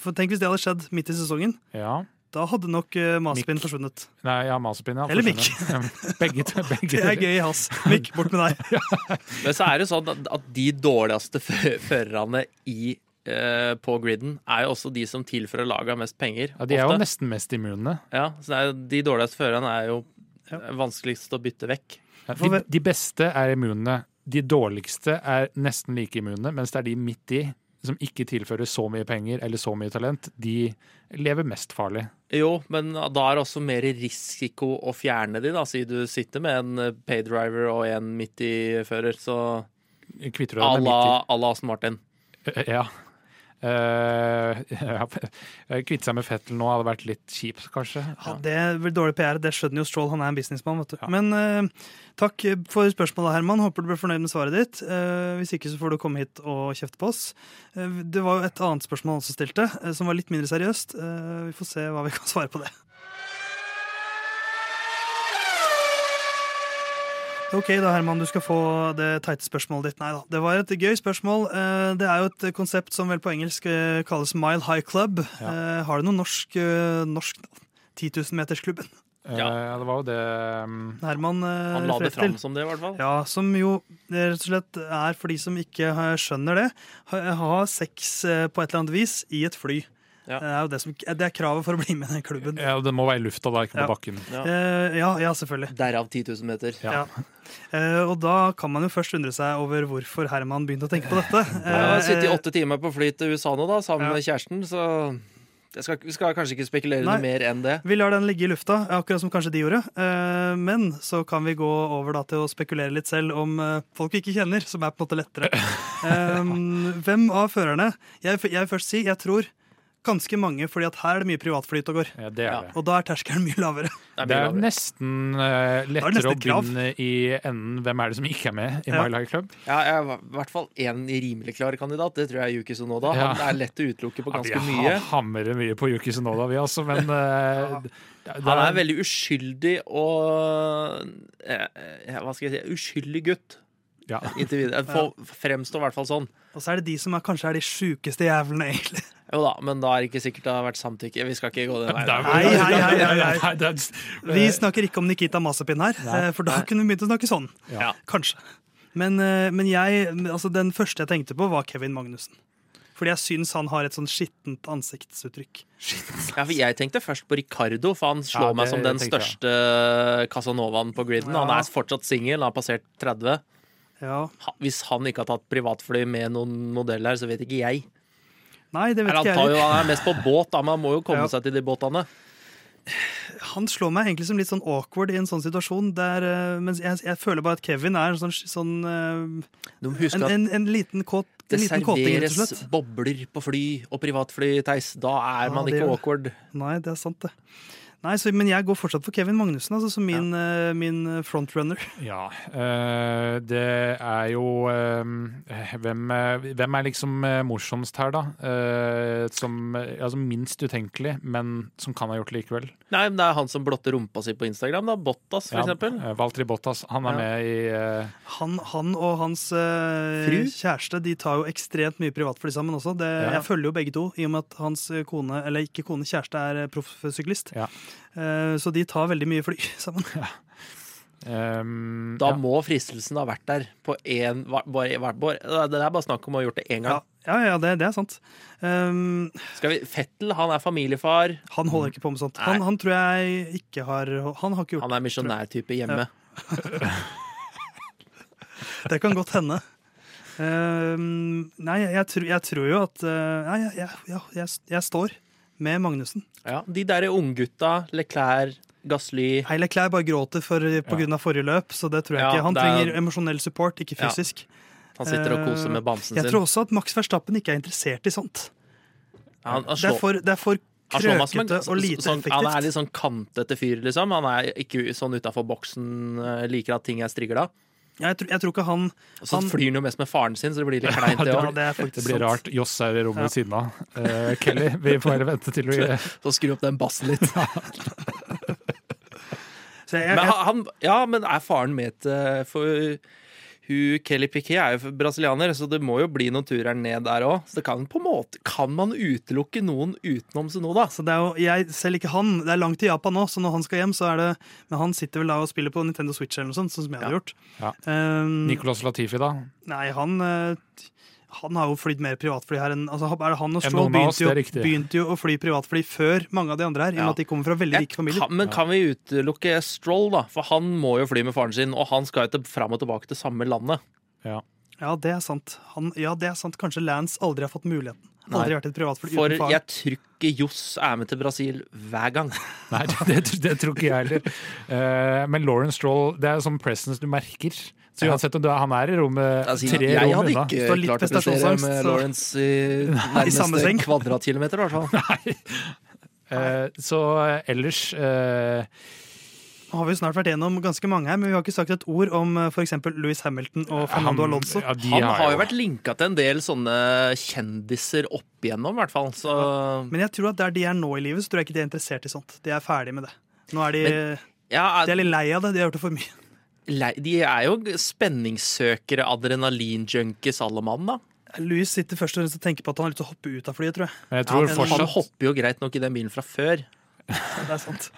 for Tenk hvis det hadde skjedd midt i sesongen. Ja. Da hadde nok uh, Mazepin forsvunnet. Nei, ja, Mazepin, ja. Eller Mick. begge, begge. Det er gøy i has. Mikk, bort med deg. Men så er det sånn at, de dårligste fø- førerne i eh, på griden er jo også de som tilfører laget mest penger. Ja, de er jo nesten mest immune. Ja, så det er, De dårligste førerne er jo vanskeligst å bytte vekk. Ja, De, de beste er immune. De dårligste er nesten like immune, mens det er de midt i, som ikke tilfører så mye penger eller så mye talent, de lever mest farlig. Jo, men da er det også mer risiko å fjerne de, da, siden du sitter med en eh, paydriver og en midt i-fører. Så Kvitter du deg med midt à la Aston Martin. Ja. Eh. Kvitte seg med Fettel nå hadde vært litt kjipt, kanskje. Ja, det vel dårlig PR. Det skjønner jo Stroll. Han er en businessmann. vet du. Ja. Men uh, takk for spørsmålet, Herman. Håper du ble fornøyd med svaret ditt. Uh, hvis ikke så får du komme hit og kjefte på oss. Uh, det var jo et annet spørsmål han også stilte, som var litt mindre seriøst. Vi får se hva vi kan svare på det. Ok da, Herman, du skal få det teite spørsmålet ditt. Nei da, det var et gøy spørsmål. Eh, Det er jo et konsept som vel på engelsk eh, kalles Mile High Club. Ja. Har du noe norsk, norsk navn? 10 000-metersklubben? Eh, Ja. ja, det var jo det um, Herman eh, Han la det fram som det, i hvert fall. Ja, som jo rett og slett er for de som ikke skjønner det, ha, ha sex eh, på et eller annet vis i et fly. Ja. Det, er jo det, som, det er kravet for å bli med i den klubben. ja, Det må være i lufta, da, ikke på Ja. bakken. Ja. Uh, ja, ja, selvfølgelig. Derav 10 000 meter. Ja. Ja. Eh, og da kan man jo først undre seg over hvorfor Herman begynte å tenke på dette. Jeg har Eh, sittet i åtte timer på fly til USA nå, da, sammen Ja. med kjæresten, så jeg skal, vi skal kanskje ikke spekulere Nei. noe mer enn det. Vi lar den ligge i lufta, akkurat som kanskje de gjorde. Eh, Men så kan vi gå over da til å spekulere litt selv om folk vi ikke kjenner, som er på en måte lettere. Hvem av førerne Jeg jeg vil først si jeg tror ganske mange, fordi at her er det mye privatflyt og går. Ja, det er det. Og da er terskelen mye lavere. Det er Det er nesten uh, lettere nesten å krav. begynne i enden hvem er det som ikke er med i Ja. My Life Club. Ja, jeg er i hvert fall én rimelig klar kandidat. Det tror jeg er Yuki Sonoda. Ja. Han er lett å utelukke på Ja, ganske vi mye. hamrer mye på Yuki Sonoda, vi altså, men uh, det Han er veldig uskyldig og eh, Hva skal jeg si Uskyldig gutt. ja. Inntil videre. Fremstår i hvert fall sånn. Og så er det de som er, kanskje er de sjukeste jævlene, egentlig. Jo da, men da er det ikke sikkert det har vært samtykke. Vi skal ikke gå den Det veien. Nei, nei, nei, nei, det Vi snakker ikke om Nikita Masapin her, eh, for da kunne vi begynt å snakke sånn. Ja. Kanskje. Men, eh, men jeg, altså den første jeg tenkte på, var Kevin Magnussen. Fordi jeg syns han har et sånn skittent ansiktsuttrykk. Ja, for jeg tenkte først på Ricardo, for han slår Ja, meg som den jeg. største Casanovaen på griden. Han er fortsatt singel, han har passert 30. Ja. Hvis han ikke har tatt privatfly med noen modeller, så vet ikke jeg. Nei, det vet Eller ikke han, jeg heller. han er mest på båt, da, men han må jo komme Ja. seg til de båtene. Han slår meg egentlig som litt sånn awkward i en sånn situasjon. Der, eh, mens jeg, jeg føler bare at Kevin er sånn, sånn eh, en, en, en liten kåt en det liten kåting, rett og serveres slett. bobler på fly og privatfly, Theis. Da er man ikke er, awkward. Nei, det er sant, det. Nei, så, Men jeg går fortsatt for Kevin Magnussen, altså, som min, eh, min frontrunner. Ja, eh, det er jo eh, hvem, eh, hvem er liksom eh, morsomst her, da? Eh, som eh, altså minst utenkelig, men som kan ha gjort det likevel. Nei, men det er han som blotter rumpa si på Instagram, da. Bottas, for Ja, eksempel. Valtri Valtteri Bottas. Han er Ja. med i uh... Han, han og hans uh, Fru? kjæreste de tar jo ekstremt mye privatfly sammen også. Det, Ja. Jeg følger jo begge to, i og med at hans kone, eller ikke kone, kjæreste er eh, proffsyklist. Ja. Eh, så de tar veldig mye fly sammen. ehm, Da ja. må fristelsen ha vært der på én Det er bare snakk om å ha gjort det én gang. ja, ja det, det er sant. Um, Skal vi, Fettel han er familiefar. han holder ikke på med sånt. Han, han tror jeg ikke har Han har ikke gjort Han er misjonærtype hjemme. Det kan godt hende. Um, nei, jeg, tror- jeg tror jo at uh, Nei, jeg, jeg, jeg, jeg, jeg står med Magnussen. Ja, de der unggutta, Leclerc, Gasly Heile Klær bare gråter for, på grunn av forrige løp, så det tror jeg Ja, ikke. Han er- trenger emosjonell support, ikke fysisk. Han sitter og koser med bamsen Jeg sin. tror også at Max Verstappen ikke er interessert i sånt. Han, han, Det er for, det er for slår krøkete og lite sånn, Han er litt sånn kantete fyr, liksom. Han er ikke sånn utafor boksen, eh, liker at ting er strigla. Jeg, tror, jeg tror ikke han Og så Han- flyr han jo mest med faren sin, så det blir litt kleint, det Ja, det er Det blir sant. rart. Joss er i rommet Ja. siden av. Uh, Kelly, vi får bare vente til vi Så skru opp den bassen litt. Så jeg, Men han, ja, men er faren med til For hun, Kelly Piquet er jo brasilianer, så det må jo bli noen turer ned der òg. Så det kan på en måte Kan man utelukke noen utenom Sunoda? Så det er jo, jeg, selv ikke han. Det er langt til Japan nå, så når han skal hjem, så er det Men han sitter vel da og spiller på Nintendo Switch eller noe sånt, sånn som jeg hadde gjort. Ja. Um, Nicolas Latifi, da? Nei, han eh, han har jo flydd mer privatfly her enn altså, er det Han og Stroll begynte, jo, begynte jo å fly privatfly før mange av de andre her, i og Ja. med at de kommer fra veldig rike familier. Kan, men kan vi utelukke Stroll, da? For han må jo fly med faren sin, og han skal jo til- fram og tilbake til samme landet. Ja. Ja, det er sant. Han, ja, det er sant. Kanskje Lance aldri har fått muligheten. Aldri vært et privatfly For uten far. jeg tror ikke Johs er med til Brasil hver gang. Nei, det, det tror ikke jeg heller. Eh, men Lauren Stroll, det er sånn presence du merker. Så uansett om du er, han er i rommet Altså, tre jeg rom hadde unna. ikke Står litt klart å prestere prestasjonsangst, med så- Lawrence i samme nærmeste seng. kvadratkilometer, i hvert fall. Eh, så ellers eh, har vi jo snart vært gjennom ganske mange her, men vi har ikke sagt et ord om f.eks. Louis Hamilton og Fernando han- Alonso. ja, de Han har jo vært linka til en del sånne kjendiser opp igjennom, i hvert fall. Så Men jeg tror at der de er nå i livet, så tror jeg ikke de er interessert i sånt. De er ferdig med det. Nå er de, ja, de er litt lei av det. De har gjort det for mye. lei- de er jo spenningssøkere, adrenalinjunkies, alle mann, da. Louis sitter først og fremst og tenker på at han har lyst til å hoppe ut av flyet, tror jeg. Jeg tror Ja, men han hopper jo greit nok i den bilen fra før. Det er sant.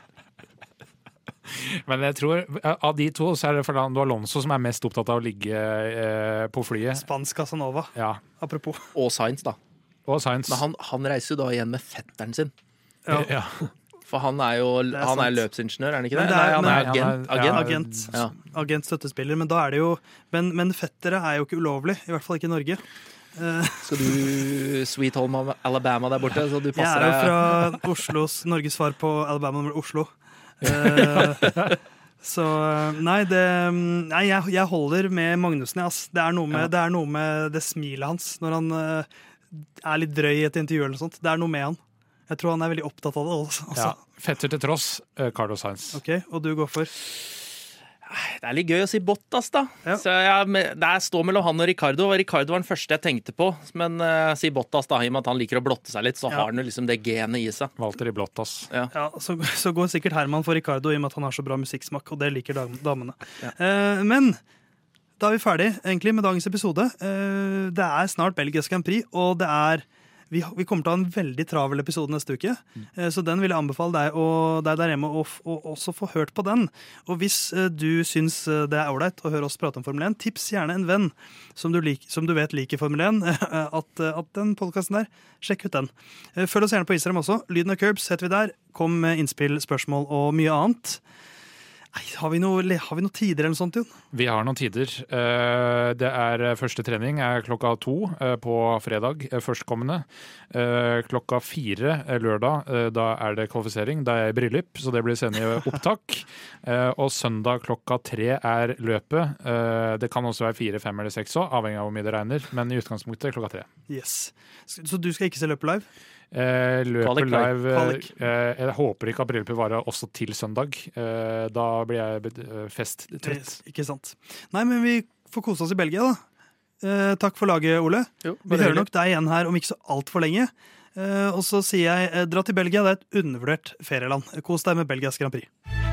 Men jeg tror eh, av de to så er det Fernando Alonso som er mest opptatt av å ligge eh, på flyet. Spansk Casanova, Ja. apropos. Og Science, da. Og Science. Men han, han reiser jo da igjen med fetteren sin. Ja. ja. For han er jo er han er løpsingeniør, er han ikke det? det er- Nei, han er agent. agent. ja, Agent, Ja. agent støttespiller, men da er det jo men, men fettere er jo ikke ulovlig, i hvert fall ikke i Norge. Eh, Skal du Sweet Home Alabama der borte, så du Jeg er jo fra Oslos Norges svar på Alabama nummer Oslo. Eh, så Nei, det, nei jeg, jeg holder med Magnussen, ass. Det er, noe med, Ja. det er noe med det smilet hans når han uh, er litt drøy i et intervju eller noe sånt. Det er noe med han. Jeg tror han er veldig opptatt av det også. ja. Altså. Fetter til tross, eh, Carlos Sainz. Ok, Og du går for Det er litt gøy å si Bottas, da. Ja. Så jeg, det står mellom han og Ricardo. Og Ricardo var den første jeg tenkte på. Men uh, si Bottas, da, i og med at han liker å blotte seg litt, så Ja. har han jo liksom det genet i seg. Walter i Blottas. Ja. Ja, så, så går sikkert Herman for Ricardo i og med at han har så bra musikksmak, og det liker dam- damene. Uh, men da er vi ferdig egentlig med dagens episode. Uh, det er snart Belgisk Grand Prix, og det er vi, vi kommer til å ha en veldig travel episode neste uke, mm. så den vil jeg anbefale deg, og deg der hjemme å og, også få hørt på den. Og hvis eh, du syns eh, det er ålreit å høre oss prate om Formel 1, tips gjerne en venn som du, lik, som du vet liker Formel 1, at, at den podkasten der, sjekk ut den. Følg oss gjerne på Instagram også. Lyden av Curbs heter vi der. Kom med innspill, spørsmål og mye annet. Nei, har, vi noe, har vi noen tider eller noe sånt, Jon? Vi har noen tider. Eh, Det er eh, Første trening er klokka to eh, på fredag førstkommende. Klokka fire lørdag, da er det kvalifisering. Da er jeg i bryllup, så det blir senere opptak. Og søndag klokka tre er løpet. Det kan også være fire, fem eller seks òg, avhengig av hvor mye det regner. Men i utgangspunktet klokka tre. Yes. Så du skal ikke se løpet live? Eh, løpet Kvalik, live eh, kvalik. eh, Jeg håper ikke at bryllupet varer også til søndag. Eh, da blir jeg festtrøtt. Ikke sant. Nei, men vi får kose oss i Belgia, da. Eh, takk for laget, Ole. Jo, Vi hører nok deg igjen her om ikke så altfor lenge. Eh, og så sier jeg eh, dra til Belgia, det er et undervurdert ferieland. Kos deg med Belgias Grand Prix.